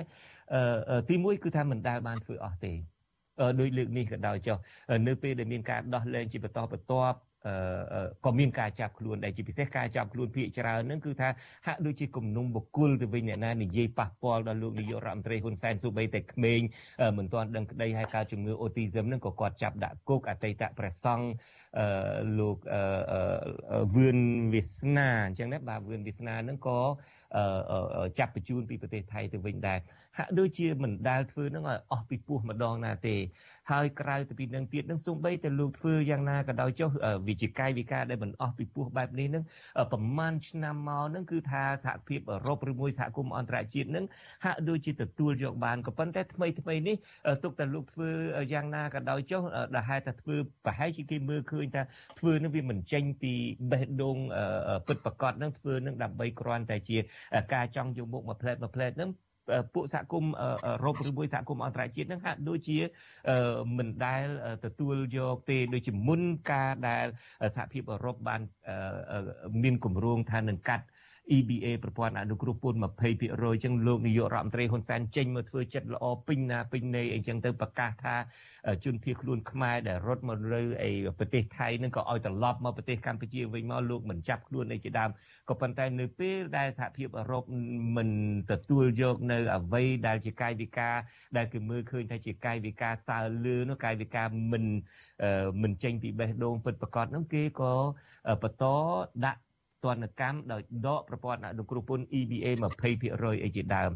ទីមួយគឺថាមិនដែលបានធ្វើអស់ទេដោយលើកនេះក៏ដោយចុះនៅពេលដែលមានការដោះលែងជាបន្តបន្ទាប់ ក៏មានការចាប់ខ្លួនដែលជាពិសេសការចាប់ខ្លួនភាគច្រើនហ្នឹងគឺថាហាក់ដូចជាគំនុំបុគ្គលទៅវិញអ្នកណានិយាយប៉ះពាល់ដល់លោកនាយករដ្ឋមន្ត្រីហ៊ុនសែនសូម្បីតែក្មេងមិនទាន់ដឹងក្តីហើយការជំងឺអូទីសឹមហ្នឹងក៏គាត់ចាប់ដាក់គុកអតីតព្រះសង្ឃលោកវឿនវាសនាអញ្ចឹងណាបាទវឿនវាសនាហ្នឹងក៏ចាប់បញ្ជូនពីប្រទេសថៃទៅវិញដែរហាក់ដូចជាមិនដែលធ្វើនឹងឲ្យអស់ពីពោះម្ដងណាទេហើយក្រៅទៅពីនឹងទៀតនឹងសូម្បីតែលោកធ្វើយ៉ាងណាក៏ដោយចុះវិជាកាយវិការដែលមិនអស់ពីពោះបែបនេះនឹងប្រមាណឆ្នាំមកនឹងគឺថាសហភាពអឺរ៉ុបឬមួយសហគមន៍អន្តរជាតិនឹងហាក់ដូចជាទទួលយកបានក៏ប៉ុន្តែថ្មីថ្មីនេះទុកតែលោកធ្វើយ៉ាងណាក៏ដោយចុះដែលហេតុតែធ្វើប្រហែលជាគេមើលឃើញថាធ្វើនឹងវាមិនចេញពីបេះដូងពិតប្រកបនឹងធ្វើនឹងដើម្បីគ្រាន់តែជាការចង់យកមុខមកផ្លែតមកផ្លែតនឹងពួកសហគមន៍អឺរ៉ុបឬមួយសហគមន៍អន្តរជាតិនឹងហាក់ដូចជាមិនដែលទទួលយកទេដូចជាមុនការដែលសហភាពអឺរ៉ុបបានមានគម្រោងថានឹងកាត់ EBA ប្រព័ន្ធអនុគ្រោះពន្ធ20%អញ្ចឹងលោកនាយករដ្ឋមន្ត្រីហ៊ុនសែនចេញមកធ្វើចិត្តល្អពេញណាពេញណីអញ្ចឹងទៅប្រកាសថាជនភៀសខ្លួនខ្មែរដែលរត់មកលើអីប្រទេសថៃនឹងក៏ឲ្យត្រឡប់មកប្រទេសកម្ពុជាវិញមកលោកមិនចាប់ខ្លួនអីជាដើមក៏ប៉ុន្តែនៅពេលដែលសហភាពអឺរ៉ុបមិនទទួលយកនៅអ្វីដែលជាកាយវិការដែលគេមើលឃើញថាជាកាយវិការសើលឿនោះកាយវិការមិនមិនចេញពីបេះដូងពិតប្រកបនោះគេក៏បន្តដាក់ ទណ្ឌកម្មដោយដកប្រព័ន្ធអនុគ្រោះពន្ធ EBA 20%អីជាដើម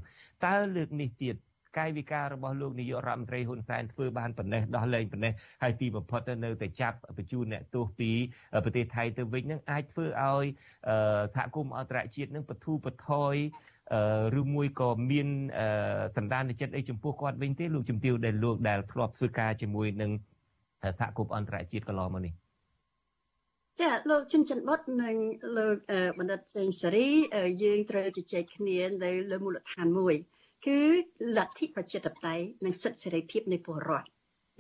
តើលើកនេះទៀតកាយវិការរបស់លោកនាយករដ្ឋមន្ត្រីហ៊ុនសែនធ្វើបានប៉ុណ្ណេះដោះលែងប៉ុណ្ណេះហើយទីបំផុតនៅតែចាប់បញ្ជូនអ្នកទោសពីប្រទេសថៃទៅវិញនឹងអាចធ្វើឲ្យសហគមន៍អន្តរជាតិនឹងបធូរបថយឬមួយក៏មានសន្តានចិត្តអីចំពោះគាត់វិញទេលោកជំទាវដែលលោកដែលធ្លាប់ធ្វើការជាមួយនឹងសហគមន៍អន្តរជាតិកន្លងមកនេះ ចាលោកជុនច័ន្ទបុតនិងលោកបណ្ឌិតសេងសេរីយើងត្រូវជជែកគ្នានៅលើមូលដ្ឋានមួយ គឺលទ្ធិប្រជាធិបតេយ្យនិងសិទ្ធិសេរីភាពនៃពលរដ្ឋ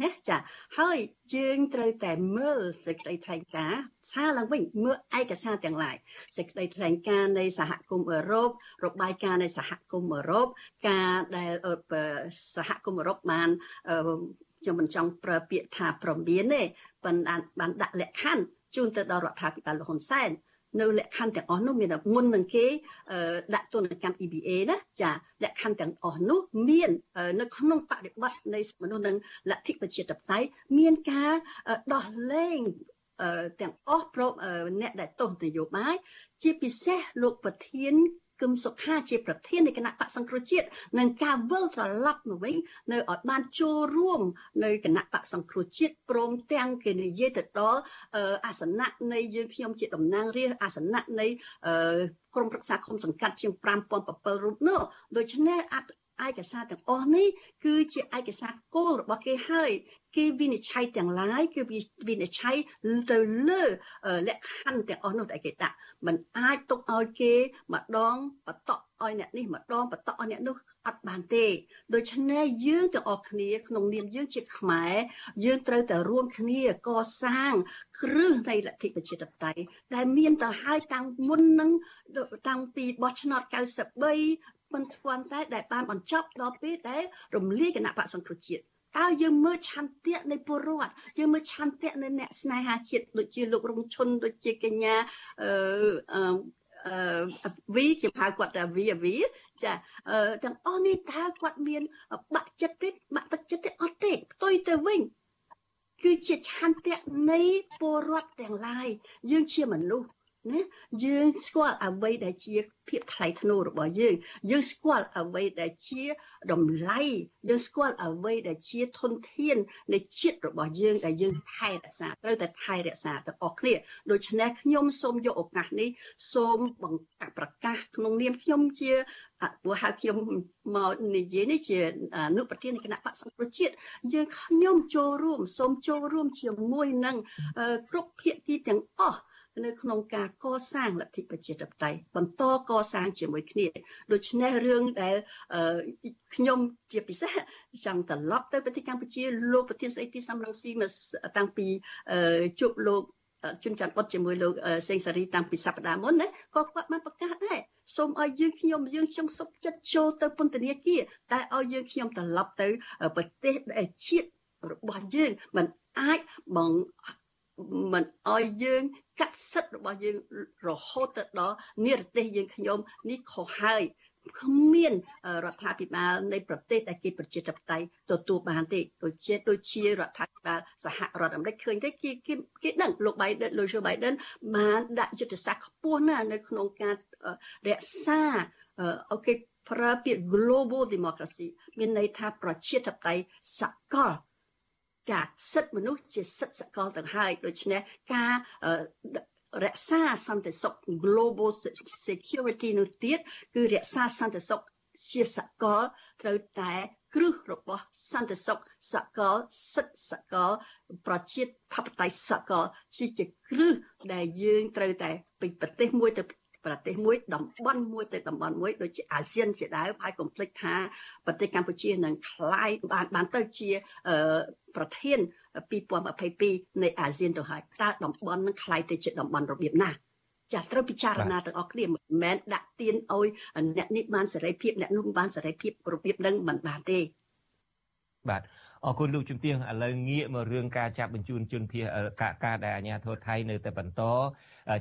ណាចាហើយយើងត្រូវតែមើលសេចក្តីថ្លែងការណ៍សារឡើងវិញមើលឯកសារទាំងឡាយសេចក្តីថ្លែងការណ៍នៃសហគមន៍អឺរ៉ុបរបាយការណ៍នៃសហគមន៍អឺរ៉ុបការដែលសហគមន៍អឺរ៉ុបបានខ្ញុំមិនចង់ប្រើពាក្យថាប្រមានទេបានបានដាក់លក្ខខណ្ឌ ជូនទៅដល់រដ្ឋាភិបាលលោកហ៊ុនសែននៅលក្ខខណ្ឌទាំងអស់នោះមានមុននឹងគេដាក់ទណ្ឌកម្ម EBA ណាចាលក្ខខណ្ឌទាំងអស់នោះមាននៅក្នុងបរិបទនៃមនុស្សនឹងលទ្ធិប្រជាធិបតេយ្យមានការដោះលែងទាំងអស់ប្រអ្នកដែលទោសនយោបាយជាពិសេសលោកប្រធាន គឹមសុខាជាប្រធាននៃគណៈបកសង្គ្រោះជាតិនឹងការវិលត្រឡប់មកវិញនៅឲ្យបានចូលរួមនៅគណៈបកសង្គ្រោះជាតិព្រមទាំងគេនិយាយទៅដល់អាសនៈនៃយើងខ្ញុំជាតំណាងរាស្ត្រអាសនៈនៃក្រុមប្រឹក្សាគុំសង្កាត់ជាង5007រូបនោះដូច្នេះ ឯកសារទាំងអស់នេះគឺជាឯកសារគោលរបស់គេហើយគេវិនិច្ឆ័យទាំងឡាយគឺវិនិច្ឆ័យទៅលើលក្ខខណ្ឌទាំងអស់នោះដែលគេដាក់มันអាចទុកឲ្យគេម្ដងបតក់ឲ្យអ្នកនេះម្ដងបតក់ឲ្យអ្នកនោះអត់បានទេដូច្នេះយើងទាំងអស់គ្នាក្នុងនាមយើងជាខ្មែរយើងត្រូវតែរួមគ្នាកសាងគ្រឹះនៃលទ្ធិប្រជាធិបតេយ្យដែលមានទៅហើយតាំងមុននឹងតាំងពីបោះឆ្នោត93 មិនស្គាល់តែដែលបានបញ្ចប់ដល់ពេលដែលរំលាយគណៈបកសង្គ្រោះជាតិតើយើងមើលឆន្ទៈនៃពលរដ្ឋយើងមើលឆន្ទៈនៃអ្នកស្នេហាជាតិដូចជាលោករងឈុនដូចជាកញ្ញាអឺអឺវីជាហៅគាត់ថាវីវីចាទាំងអស់នេះតើគាត់មានបាក់ចិត្តទេបាក់ទឹកចិត្តទេអត់ទេផ្ទុយទៅវិញគឺជាឆន្ទៈនៃពលរដ្ឋទាំងឡាយយើងជាមនុស្ស ណាយើងស្គាល់អ្វីដែលជាភាពថ្លៃថ្នូររបស់យើងយើងស្គាល់អ្វីដែលជាតម្លៃយើងស្គាល់អ្វីដែលជាធនធាននៃជាតិរបស់យើងដែលយើងថែរក្សាត្រូវតែថែរក្សាទាំងអស់គ្នាដូច្នេះខ្ញុំសូមយកឱកាសនេះសូមបង្កាប្រកាសក្នុងនាមខ្ញុំជាព្រោះហៅខ្ញុំមកនិយាយនេះជាអនុប្រធាននៃគណៈបក្សសង្គ្រោះជាតិយើងខ្ញុំចូលរួមសូមចូលរួមជាមួយនឹងគ្រប់ភាគីទាំងអស់ នៅក្នុងការកសាងលទ្ធិប្រជាធិបតេយ្យបន្តកសាងជាមួយគ្នាដូច្នេះរឿងដែលខ្ញុំជាពិសេសចង់ត្រឡប់ទៅប្រទេសកម្ពុជាលោកប្រធានស្ដីទីសំរងស៊ីមកតាំងពីជួបលោកជុនច័ន្ទបុតជាមួយលោកសេងសារីតាំងពីសប្តាហ៍មុនណាក៏គាត់បានប្រកាសដែរសូមឲ្យយើងខ្ញុំយើងខ្ញុំសុខចិត្តចូលទៅពន្ធនាគារតែឲ្យយើងខ្ញុំត្រឡប់ទៅប្រទេសដែលជាតិរបស់យើងมันអាចបង មិនឲ្យយើងកាត់សិទ្ធិរបស់យើងរហូតទៅដល់និរទេសយើងខ្ញុំនេះខុសហើយគ្មានរដ្ឋាភិបាលនៃប្រទេសដែលគេប្រជាធិបតេយ្យទទួលបានទេដូចជាដូចជារដ្ឋាភិបាលសហរដ្ឋអាមេរិកឃើញទេគេគេគេដឹងលោក Biden លោក Joe Biden បានដាក់យុទ្ធសាស្ត្រខ្ពស់ណាស់នៅក្នុងការរក្សាអូខេប្រើពាក្យ global democracy មានន័យថាប្រជាធិបតេយ្យសកល ចាសិទ្ធិមនុស្សជាសិទ្ធិសកលទាំងហើយដូច្នេះការរក្សាសន្តិសុខ global security នោះទៀតគឺរក្សាសន្តិសុខជាសកលត្រូវតែគ្រឹះរបស់សន្តិសុខសកលសិទ្ធិសកល ប្រជាធិបតេយ្យសកលជាគ្រឹះដែលយើងត្រូវតែពីប្រទេសមួយទៅ ប្រទេសមួយតំបន់មួយទៅតំបន់មួយដូចជាអាស៊ានជាដើមហើយកុំភ្លេចថាប្រទេសកម្ពុជានឹងคล้ายបានបានទៅជាប្រធាន2022នៃអាស៊ានទៅហើយតើតំបន់នឹងคล้ายទៅជាតំបន់របៀបណាចាត្រូវពិចារណាទាំងអស់គ្នាមិនមែនដាក់ទៀនឲ្យអ្នកនេះបានសេរីភាពអ្នកនោះបានសេរីភាពរបៀបនឹងមិនបានទេបាទ អរគុណលោកជំទាវឥឡូវងាកមករឿងការចាប់បញ្ជូនជនភៀសការដែលអាជ្ញាធរថៃនៅតែបន្ត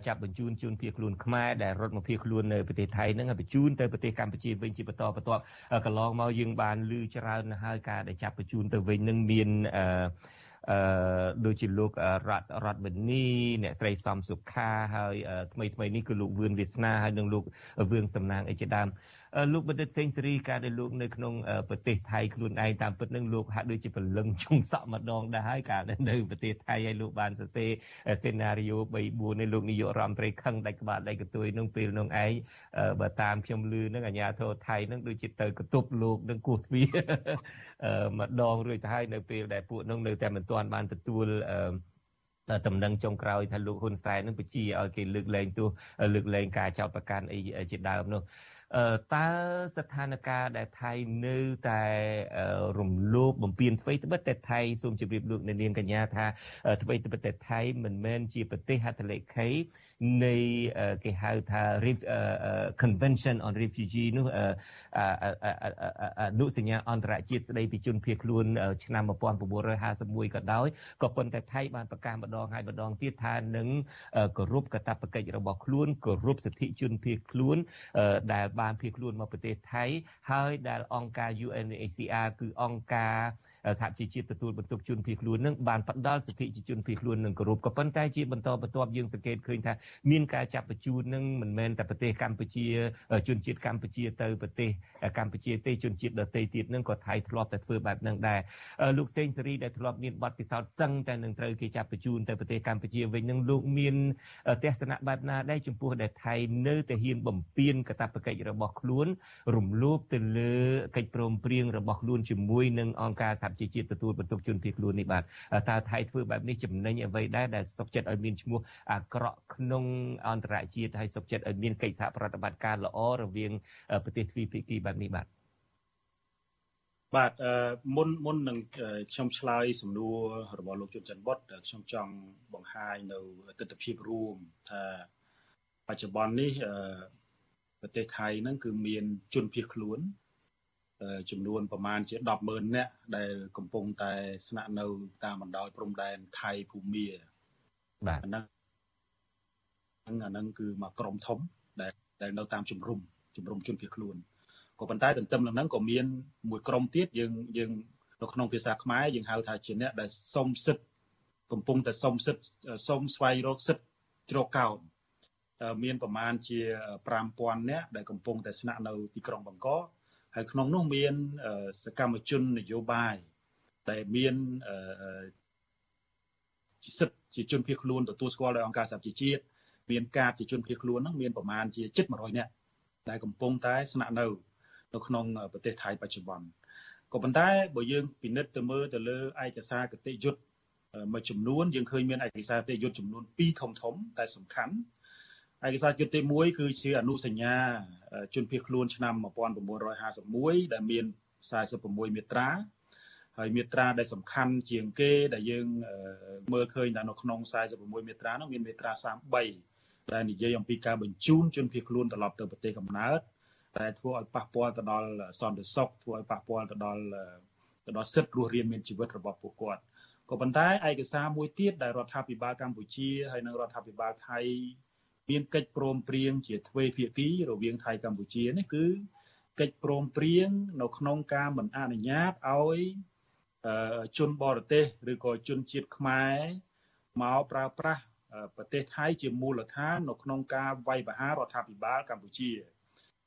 ចាប់បញ្ជូនជនភៀសខ្លួនខ្មែរដែលរត់មកភៀសខ្លួននៅប្រទេសថៃហ្នឹងឲ្យបញ្ជូនទៅប្រទេសកម្ពុជាវិញជាបន្តបន្ទាប់កន្លងមកយើងបានឮច្រើនហើយការដែលចាប់បញ្ជូនទៅវិញនឹងមានអឺអឺដូចជាលោករតរតមនីអ្នកស្រីសំសុខាហើយថ្មីថ្មីនេះគឺលោកវឿនវាសនាហើយនិងលោកវឿងសំណាងអីជាដើម លោកបណ្ឌិតសេងសេរីការដែលលោកនៅក្នុងប្រទេសថៃខ្លួនឯងតាមពិតនឹងលោកហាក់ដូចជាពលឹងចុងសក់ម្ដងដែរហើយការនៅប្រទេសថៃហើយលោកបានសរសេរសេណារីយ៉ូ3 4នៃលោកនាយករដ្ឋមន្ត្រីខឹងដាច់ក្បាលដាច់កទួយនឹងពេលនឹងឯងបើតាមខ្ញុំឮនឹងអាញាធរថៃនឹងដូចជាទៅកតុបលោកនឹងគោះទ្វារម្ដងរួចទៅហើយនៅពេលដែលពួកនឹងនៅតែមិនទាន់បានទទួលតំណែងចុងក្រោយថាលោកហ៊ុនសែននឹងបញ្ជាឲ្យគេលើកលែងទោសលើកលែងការចោទប្រកាន់អីជាដើមនោះ តើស្ថានភាពដែលថៃនៅតែរំលោភបំពានអ្វីត្បិតតែថៃសូមជម្រាបលោកអ្នកនាងកញ្ញាថាអ្វីត្បិតតែថៃមិនមែនជាប្រទេសហត្ថលេខីនៃគេហៅថា Convention on Refugee នោះអនុសញ្ញាអន្តរជាតិស្តីពីជនភៀសខ្លួនឆ្នាំ1951ក៏ដោយក៏ប៉ុន្តែថៃបានប្រកាសម្ដងហើយម្ដងទៀតថានឹងគោរពកាតព្វកិច្ចរបស់ខ្លួនគោរពសិទ្ធិជនភៀសខ្លួនដែលបានភៀសខ្លួនមកប្រទេសថៃ ហើយដែលអង្គការ UNHCR គឺអង្គការ សហជីវជាតិទទួលបន្ទុកជនភៀសខ្លួននឹងបានផ្ដល់សិទ្ធិជាជនភៀសខ្លួននឹងគោរពក៏ប៉ុន្តែជាបន្តបន្ទាប់យើងសង្កេតឃើញថាមានការចាប់បញ្ជូននឹងមិនមែនតែប្រទេសកម្ពុជាជនជាតិកម្ពុជាទៅប្រទេសកម្ពុជាទេជនជាតិដទៃទៀតនឹងក៏ថៃធ្លាប់តែធ្វើបែបហ្នឹងដែរលោកសេងសេរីដែលធ្លាប់មានបទពិសោធន៍សឹងតែនឹងត្រូវគេចាប់បញ្ជូនទៅប្រទេសកម្ពុជាវិញនឹងលោកមានទស្សនៈបែបណាដែរចំពោះដែលថៃនៅតែហ៊ានបំពេញកាតព្វកិច្ចរបស់ខ្លួន រំលោភទៅលើកិច្ចព្រមព្រៀងរបស់ខ្លួនជាមួយនឹងអង្គការសហប្រជាជាតិទទួលបន្ទុកជនភៀសខ្លួននេះបាទតើថៃធ្វើបែបនេះចំណេញអ្វីដែរដែលសុខចិត្តឲ្យមានឈ្មោះអាក្រក់ក្នុងអន្តរជាតិហើយសុខចិត្តឲ្យមានកិច្ចសហប្រតិបត្តិការល្អរវាងប្រទេសទ្វីបភាគីបែបនេះបាទបាទមុនមុននឹងខ្ញុំឆ្លើយសំណួររបស់លោកជុនច័ន្ទបុតខ្ញុំចង់បង្ហាញនៅទស្សនវិជ្ជារួមថាបច្ចុប្បន្ននេះប្រទេសថៃហ្នឹងគឺមានជនភៀសខ្លួន ចំនួនប្រមាណជា100000នាក់ដែលកំពុងតែស្នាក់នៅតាមបណ្ដោយព្រំដែនថៃភូមាបាទហ្នឹងអាហ្នឹងគឺមកក្រុមធំដែលដែលនៅតាមជំរុំជំរុំជនភៀសខ្លួនក៏ប៉ុន្តែទន្ទឹមនឹងហ្នឹងក៏មានមួយក្រុមទៀតយើងយើងនៅក្នុងភាសាខ្មែរយើងហៅថាជាអ្នកដែលសុំសិទ្ធកំពុងតែសុំសិទ្ធសុំស្វែងរកសិទ្ធជ្រកកោនមានប្រមាណជា5000នាក់ដែលកំពុងតែស្នាក់នៅទីក្រុងបង្ក ហើយក្នុងនោះមានសកម្មជននយោបាយដែលមានសិទ្ធជាជនភៀសខ្លួនទទួលស្គាល់ដោយអង្គការសហប្រជាជាតិមានកាតជាជនភៀសខ្លួនហ្នឹងមានប្រមាណជាជិត100នាក់ដែលកំពុងតែស្នាក់នៅនៅក្នុងប្រទេសថៃបច្ចុប្បន្នក៏ប៉ុន្តែបើយើងពិនិត្យទៅមើលទៅលើឯកសារគតិយុត្តមួយចំនួនយើងឃើញមានឯកសារគតិយុត្តចំនួន2ធំធំតែសំខាន់ ឯកសារយុត្តទី1គឺជាអនុសញ្ញាជនភៀសខ្លួនឆ្នាំ1951ដែលមាន46មាត្រាហើយមាត្រាដែលសំខាន់ជាងគេដែលយើងមើលឃើញថានៅក្នុង46មាត្រានោះមានមាត្រា33ដែលនិយាយអំពីការបញ្ជូនជនភៀសខ្លួនត្រឡប់ទៅប្រទេសកំណើតតែធ្វើឲ្យប៉ះពាល់ទៅដល់សន្តិសុខធ្វើឲ្យប៉ះពាល់ទៅដល់ទៅដល់សិទ្ធិរស់រានមានជីវិតរបស់ពួកគាត់ក៏ប៉ុន្តែឯកសារមួយទៀតដែលរដ្ឋាភិបាលកម្ពុជាហើយនិងរដ្ឋាភិបាលថៃ មានកិច្ចព្រមព្រៀងជាទ្វេភាគីរវាងថៃកម្ពុជានេះគឺកិច្ចព្រមព្រៀងនៅក្នុងការមិនអនុញ្ញាតឲ្យជនបរទេសឬក៏ជនជាតិខ្មែរមកប្រើប្រាស់ប្រទេសថៃជាមូលដ្ឋាននៅក្នុងការវាយប្រហាររដ្ឋាភិបាលកម្ពុជា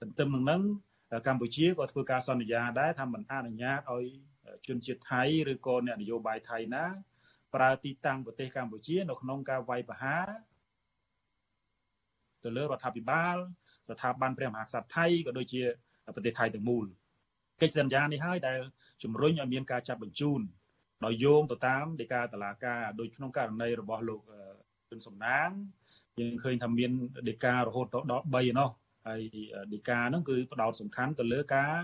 ទន្ទឹមនឹងនឹងកម្ពុជាក៏ធ្វើការសន្យាដែរថាមិនអនុញ្ញាតឲ្យជនជាតិថៃឬក៏អ្នកនយោបាយថៃណាប្រើទីតាំងប្រទេសកម្ពុជា នៅក្នុងការវាយប្រហារ ទៅលើរដ្ឋាភិបាល ស្ថាប័នព្រះមហាក្សត្រថៃក៏ដូចជាប្រទេសថៃទាំងមូលកិច្ចសន្យានេះហើយដែលជំរុញឲ្យមានការចាប់បញ្ជូនដោយយោងទៅតាមដីកាតឡាការដោយក្នុងករណីរបស់លោកជុនសំណាងយើងឃើញថាមានដីការហូតដល់3ណោះហើយដីកាហ្នឹងគឺផ្ដោតសំខាន់ទៅលើការ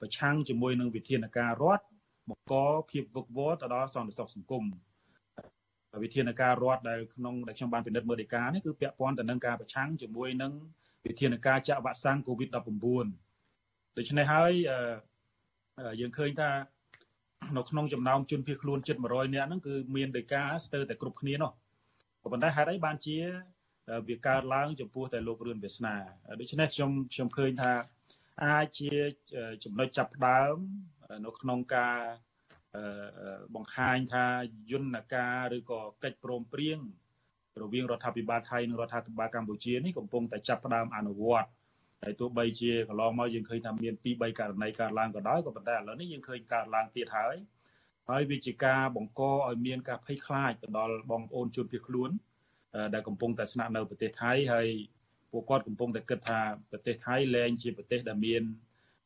ប្រឆាំងជាមួយនឹងវិធានការរដ្ឋបង្កភាពវឹកវរទៅដល់សន្តិសុខសង្គម វិធានការរដ្ឋដែលក្នុងដែលខ្ញុំបានពិនិត្យមើលដីកានេះគឺពាក់ព័ន្ធទៅនឹងការប្រឆាំងជាមួយនឹងវិធានការចាក់វ៉ាក់សាំង COVID-19 ដូច្នេះហើយយើងឃើញថានៅក្នុងចំណោមជនភៀសខ្លួនជិត100នាក់ហ្នឹងគឺមានដីកាស្ទើរតែគ្រប់គ្នានោះក៏ប៉ុន្តែហេតុអីបានជាវាកើតឡើងចំពោះតែលោករឿនវាសនាដូច្នេះខ្ញុំខ្ញុំឃើញថាអាចជាចំណុចចាប់ផ្ដើមនៅក្នុងការ បង្ហាញថាយន្តការឬក៏កិច្ចព្រមព្រៀងរវាងរដ្ឋាភិបាលថៃនិងរដ្ឋាភិបាលកម្ពុជានេះកំពុងតែចាប់ផ្ដើមអនុវត្តហើយទោះបីជាកន្លងមកយើងឃើញថាមាន2 3ករណីកើតឡើងក៏ដោយក៏ប៉ុន្តែឥឡូវនេះយើងឃើញកើតឡើងទៀតហើយហើយវាជាការបង្កឲ្យមានការភ័យខ្លាចទៅដល់បងប្អូនជនភៀសខ្លួនដែលកំពុងតែស្នាក់នៅប្រទេសថៃហើយពួកគាត់កំពុងតែគិតថាប្រទេសថៃលែងជាប្រទេសដែលមាន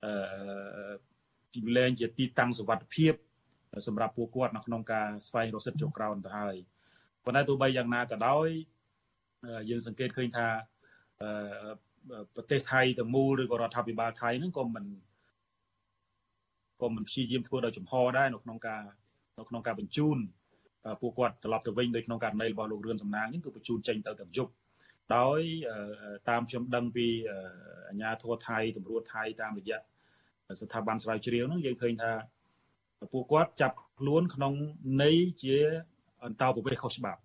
អឺលែងជាទីតាំងសុវត្ថិភាព សម្រាប់ពួកគាត់នៅក្នុងការស្វែងរកសិទ្ធិចុះក្រោមទៅហើយប៉ុន្តែទោះបីយ៉ាងណាក៏ដោយយើងសង្កេតឃើញថាប្រទេសថៃទាំងមូលឬក៏រដ្ឋាភិបាលថៃហ្នឹងក៏មិនក៏មិនព្យាយាមធ្វើដោយចំហដែរនៅក្នុងការនៅក្នុងការបញ្ជូនពួកគាត់ត្រឡប់ទៅវិញដោយក្នុងករណីរបស់លោករឿនសំណាងនេះគឺបញ្ជូនចេញទៅទាំងយប់ដោយតាមខ្ញុំដឹងពីអាជ្ញាធរថៃ តម្រួតថៃតាមរយៈស្ថាប័នស្រាវជ្រាវហ្នឹងយើងឃើញថា ពួកគាត់ចាប់ខ្លួនក្នុងន័យជាអន្តោប្រវេសន៍ខុសច្បាប់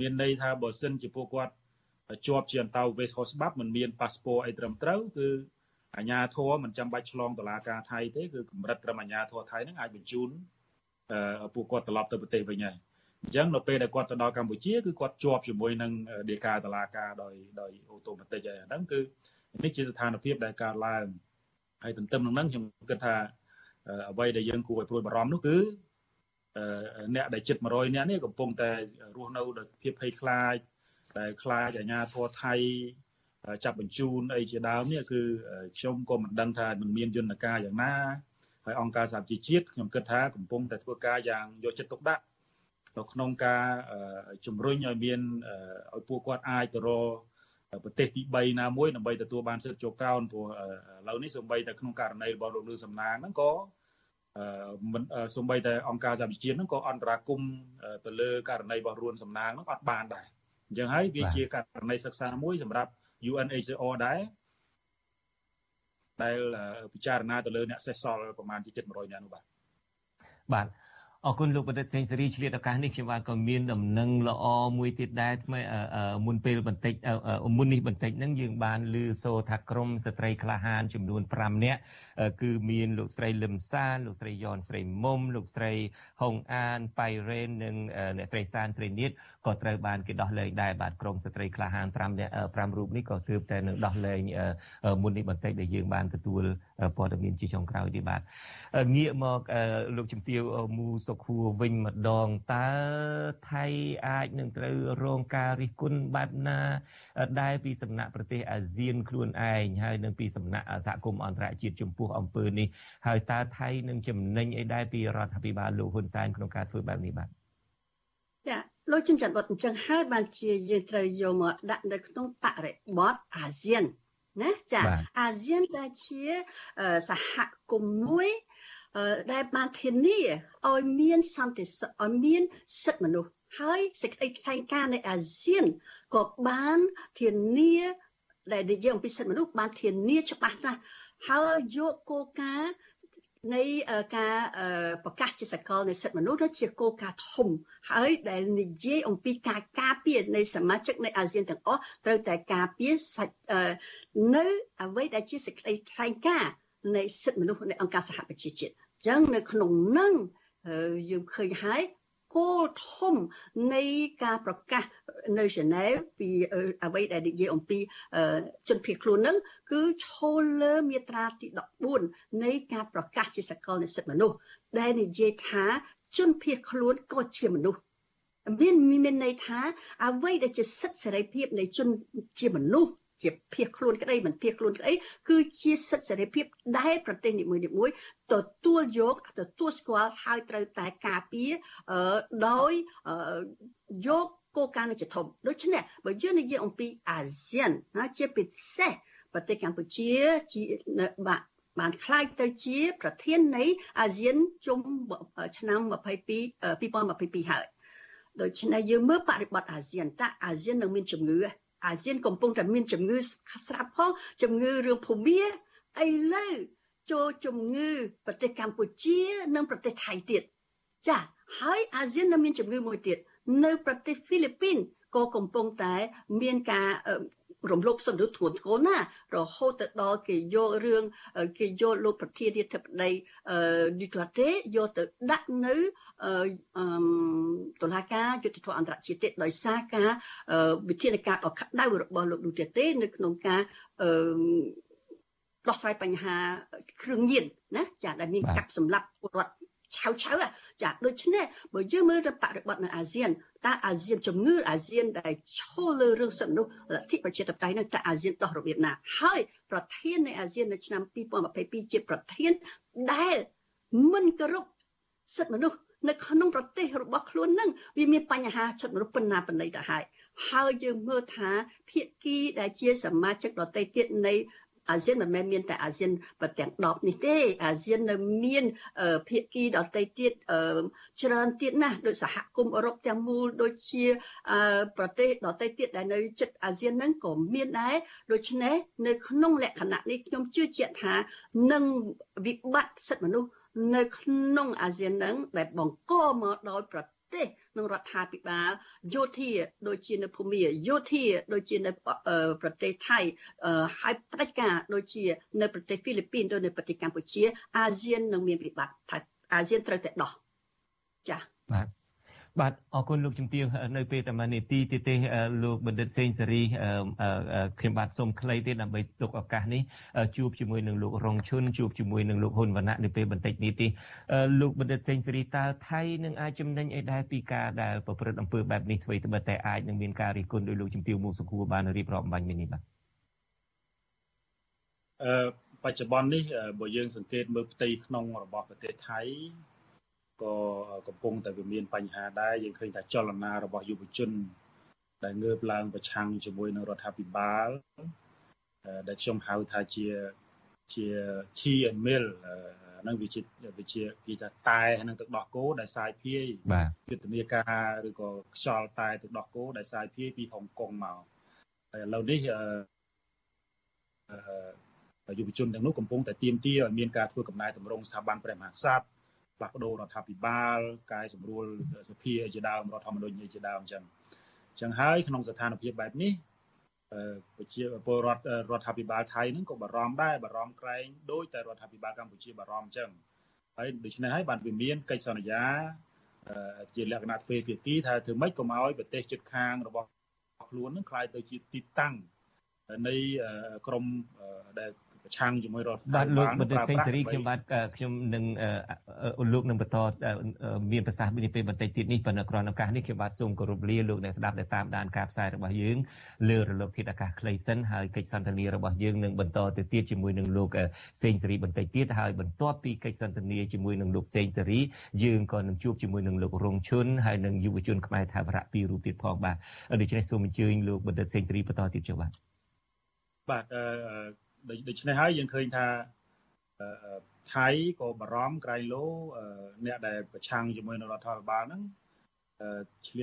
មានន័យថាបើសិនជាពួកគាត់ជាប់ជាអន្តោប្រវេសន៍ខុសច្បាប់មិនមានប៉ាសពតអីត្រឹមត្រូវគឺអាជ្ញាធរមិនចាំបាច់ឆ្លងតឡាការថៃទេគឺកម្រិតត្រឹមអាជ្ញាធរថៃហ្នឹងអាចបញ្ជូនពួកគាត់ត្រឡប់ទៅប្រទេសវិញហើយអញ្ចឹងនៅពេលដែលគាត់ទៅដល់កម្ពុជាគឺគាត់ជាប់ជាមួយនឹងដីកាតឡាការដោយដោយអូតូម៉ាទិកហើយអាហ្នឹងគឺនេះជាស្ថានភាពដែលកើតឡើងហើយទន្ទឹមនឹងហ្នឹងខ្ញុំគិតថា អ្វីដែលយើងគួរឲ្យព្រួយបារម្ភនោះគឺអ្នកដែលជិត100នាក់នេះកំពុងតែរស់នៅដោយភាពភ័យខ្លាចតែខ្លាចអាញាធរថៃចាប់បញ្ជូនអីជាដើមនេះគឺខ្ញុំក៏មិនដឹងថានឹងមានយន្តការយ៉ាងណាហើយអង្គការសហជីវជាតិខ្ញុំគិតថាកំពុងតែធ្វើការយ៉ាងយកចិត្តទុកដាក់នៅក្នុងការជំរុញឲ្យមានឲ្យពួកគាត់អាចទៅរក ប្រទេសទី3ណាមួយដើម្បីទទួលបានសិទ្ធិចូលក្រោនព្រោះឥឡូវនេះសូម្បីតែក្នុងករណីរបស់លោកលឺសំណាងហ្នឹងក៏មិនសូម្បីតែអង្គការសហជីវជាតិហ្នឹងក៏អន្តរាគមទៅលើករណីរបស់រួនសំណាងហ្នឹងអត់បានដែរអញ្ចឹងហើយវាជាករណីសិក្សាមួយសម្រាប់ UNHCR ដែរដែលពិចារណាទៅលើអ្នកសេសសល់ប្រមាណជា700នាក់នោះបាទបាទ អរគុណលោកបណ្ឌិតសេងសេរីឆ្លៀតឱកាសនេះខ្ញុំបាទក៏មានដំណឹងល្អមួយទៀតដែរថ្មីមុនពេលបន្តិចមុននេះបន្តិចហ្នឹងយើងបានឮសូរថាក្រមស្ត្រីក្លាហានចំនួន5នាក់គឺមានលោកស្រីលឹមសានលោកស្រីយ៉នស្រីមុំលោកស្រីហុងអានប៉ៃរ៉េននិងអ្នកស្រីសានស្រីនៀតក៏ត្រូវបានគេដោះលែងដែរបាទក្រមស្ត្រីក្លាហាន5នាក់5រូបនេះក៏ទើបតែនឹងដោះលែងមុននេះបន្តិចដែលយើងបានទទួលព័ត៌មានជាចុងក្រោយនេះបាទងាកមកលោកជំទាវមូសុខួរវិញម្ដងតើថៃអាចនឹងត្រូវរងការរិះគន់បែបណាដែលពីសំណាក់ប្រទេសអាស៊ានខ្លួនឯងហើយនឹងពីសំណាក់សហគមន៍អន្តរជាតិចំពោះអំពើនេះហើយតើថៃនឹងចំណេញអីដែរពីរដ្ឋាភិបាលលោកហ៊ុនសែនក្នុងការធ្វើបែបនេះបាទចាលោកជិនច័ន្ទវត្តអញ្ចឹងហើយបានជាយើងត្រូវយកមកដាក់នៅក្នុងបរិបទអាស៊ានណាចាអាស៊ានដែលជាសហគមន៍មួយ ដែលបានធានាឲ្យមានសន្តិសុខឲ្យមានសិទ្ធិមនុស្សហើយសេចក្តីថ្លែងការណ៍នៃអាស៊ានក៏បានធានាដែលនិយាយអំពីសិទ្ធិមនុស្សបានធានាច្បាស់ណាស់ហើយយកគោលការណ៍នៃការប្រកាសជាសកលនៃសិទ្ធិមនុស្សជាគោលការណ៍ធំហើយដែលនិយាយអំពីការការពារនៃសមាជិកនៃអាស៊ានទាំងអស់ត្រូវតែការពារសាច់នៅអ្វីដែលជាសេចក្តីថ្លែងការណ៍ នៃសិទ្ធិមនុស្សនៃអង្គការសហប្រជាជាតិអញ្ចឹងនៅក្នុងនឹងយើងឃើញហើយគោលធំនៃការប្រកាសនៅហ្សឺណែវពីអ្វីដែលនិយាយអំពីជនភៀសខ្លួននឹងគឺឈលលើមាត្រាទី14នៃការប្រកាសជាសកលនិស្សិតមនុស្សដែលនិយាយថាជនភៀសខ្លួនក៏ជាមនុស្សមានមានន័យថាអ្វីដែលជាសិទ្ធិសេរីភាពនៃជនជាមនុស្ស ជាភៀសខ្លួនក្តីមិនភៀសខ្លួនក្តីគឺជាសិទ្ធិសេរីភាពដែលប្រទេសនីមួយៗទទួលយកទទួលស្គាល់ហើយត្រូវតែការពារដោយយកគោលការណ៍នេះជាធំដូច្នេះបើយើងនិយាយអំពីអាស៊ានណាជាពិសេសប្រទេសកម្ពុជាជាបាក់បានខ្លាយទៅជាប្រធាននៃអាស៊ានជុំឆ្នាំ22 2022ហើយដូច្នេះយើងមើលបរិបទអាស៊ានតើអាស៊ាននឹងមានជំងឺ អាស៊ានកំពុងតែមានជំងឺស្រាប់ផងជំងឺរឿងភូមាឥឡូវចូលជំងឺប្រទេសកម្ពុជា និងប្រទេសថៃទៀតចាហើយអាស៊ាននៅមានជំងឺមួយទៀតនៅប្រទេសហ្វីលីពីនក៏កំពុងតែមានការ រំលោភសិទ្ធិមនុស្សធ្ងន់ធ្ងរណារហូតទៅដល់គេយករឿងគេយកលោកប្រធានាធិបតីឌីទូតេយកទៅដាក់នៅតុលាការយុតិធធអន្តរជាតិដោយសារការវិធានការដ៏ក្តៅរបស់លោកឌូតេតេនៅក្នុងការដោះស្រាយបញ្ហាគ្រឿងញៀនណាចាដែលមានកាប់សម្លាប់ពលរដ្ឋឆៅឆៅចាដូច្នេះបើយើងមើលទៅបរិបទនៅអាស៊ាន តើអាស៊ានជំងឺអាស៊ានដែលឈលលើរឿងសិទ្ធិមនុស្សលទ្ធិប្រជាធិបតេយ្យនោះតើអាស៊ានដោះរបៀបណាហើយប្រធាននៃអាស៊ាននៅឆ្នាំ2022ជាប្រធានដែលមិនគោរពសិទ្ធិមនុស្សនៅក្នុងប្រទេសរបស់ខ្លួននឹងវាមានបញ្ហាចិត្តមនុស្សប៉ុណ្ណាប៉ុណ្ណីទៅហើយហើយយើងមើលថាភាគីដែលជាសមាជិកដទៃទៀតនៃ អាស៊ានមិនមែនមានតែអាស៊ានប្រទាំង10នេះទេអាស៊ាននៅមានភាគីដទៃទៀតច្រើនទៀតណាស់ដូចសហគមន៍អឺរ៉ុបទាំងមូលដូចជាប្រទេសដទៃទៀតដែលនៅជិតអាស៊ានហ្នឹងក៏មានដែរដូច្នេះនៅក្នុងលក្ខណៈនេះខ្ញុំជឿជាក់ថានឹងវិបត្តិសិទ្ធិមនុស្សនៅក្នុងអាស៊ានហ្នឹងដែលបង្កមកដោយប្រទេស និងរដ្ឋាភិបាលយោធាដូចជានៅភូមាយោធាដូចជានៅប្រទេសថៃហើយផ្ដាច់ការដូចជានៅប្រទេសហ្វីលីពីនដូចនៅប្រទេសកម្ពុជាអាស៊ាននឹងមានវិបត្តិថាអាស៊ានត្រូវតែដោះចា៎បាទ បាទអរគុណលោកជំទាវនៅពេលតែមួយនាទីទៀតទេលោកបណ្ឌិតសេងសេរីខ្ញុំបាទសូមខ្លីទេដើម្បីទុកឱកាសនេះជួបជាមួយនឹងលោករងឈុនជួបជាមួយនឹងលោកហ៊ុនវណ្ណៈនៅពេលបន្តិចនេះទេលោកបណ្ឌិតសេងសេរីតើថៃនឹងអាចចំណេញអីដែរពីការដែលប្រព្រឹត្តអំពើបែបនេះធ្វើទៅតែអាចនឹងមានការរិះគន់ដោយលោកជំទាវមុខសុខួរបានរៀបរាប់អំបញ្ញនេះបាទអឺបច្ចុប្បន្ននេះបើយើងសង្កេតមើលផ្ទៃក្នុងរបស់ប្រទេសថៃ ក៏កំពុងតែវាមានបញ្ហាដែរយើងឃើញថាចលនារបស់យុវជន ដែលងើបឡើងប្រឆាំងជាមួយនឹងរដ្ឋាភិបាលដែលខ្ញុំហៅថាជាជា tea and mill ហ្នឹងវាជាវាជាគេថាតែហ្នឹងទឹកដោះគោដែលសាយភាយយុទ្ធនាការឬក៏ខ្យល់តែទឹកដោះគោដែលសាយភាយពីហុងកុងមកហើយឥឡូវនេះអឺយុវជនទាំងនោះកំពុងតែទៀមទាឲ្យមានការធ្វើកំណែតម្រង់ស្ថាប័នព្រះមហាក្សត្រ ផ្លាស់ប្ដូររដ្ឋាភិបាលកែសម្រួលសភាជាដើមរដ្ឋធម្មនុញ្ញជាដើមអញ្ចឹងអញ្ចឹងហើយក្នុងស្ថានភាពបែបនេះប្រជាពលរដ្ឋរដ្ឋាភិបាលថៃហ្នឹងក៏បារម្ភដែរបារម្ភក្រែងដោយតែរដ្ឋាភិបាលកម្ពុជាបារម្ភអញ្ចឹងហើយដូច្នេះហើយបានវាមានកិច្ចសន្យាជាលក្ខណៈទ្វេភាគីថាធ្វើម៉េចកុំឲ្យប្រទេសជិតខាងរបស់ខ្លួននឹងខ្លាយទៅជាទីតាំងនៃក្រមដែល ប្រឆាំងជាមួយរដ្ឋបាទលោកបណ្ឌិតសេងសេរីខ្ញុំបាទខ្ញុំនឹងលោកនឹងបន្តមានប្រសាសន៍នេះពេលបន្តិចទៀតនេះប៉ុន្តែក្រនឱកាសនេះខ្ញុំបាទសូមគោរពលាលោកអ្នកស្ដាប់ដែលតាមដានការផ្សាយរបស់យើងលើរលកធាតុអាកាសខ្លីសិនហើយកិច្ចសន្ទនារបស់យើងនឹងបន្តទៅទៀតជាមួយនឹងលោកសេងសេរីបន្តិចទៀតហើយបន្ទាប់ពីកិច្ចសន្ទនាជាមួយនឹងលោកសេងសេរីយើងក៏នឹងជួបជាមួយនឹងលោករងឈុនហើយនឹងយុវជនខ្មែរថាវរៈពីររូបទៀតផងបាទដូច្នេះសូមអញ្ជើញលោកបណ្ឌិតសេងសេរីបន្តទៀតចុះបាទបាទអឺ ដូច្នេះហើយយើងឃើញថាថៃក៏បារម្ភក្រៃលោអ្នកដែលប្រឆាំងជាមួយនឹងរដ្ឋាភិបាលហ្នឹងឆ្លៀត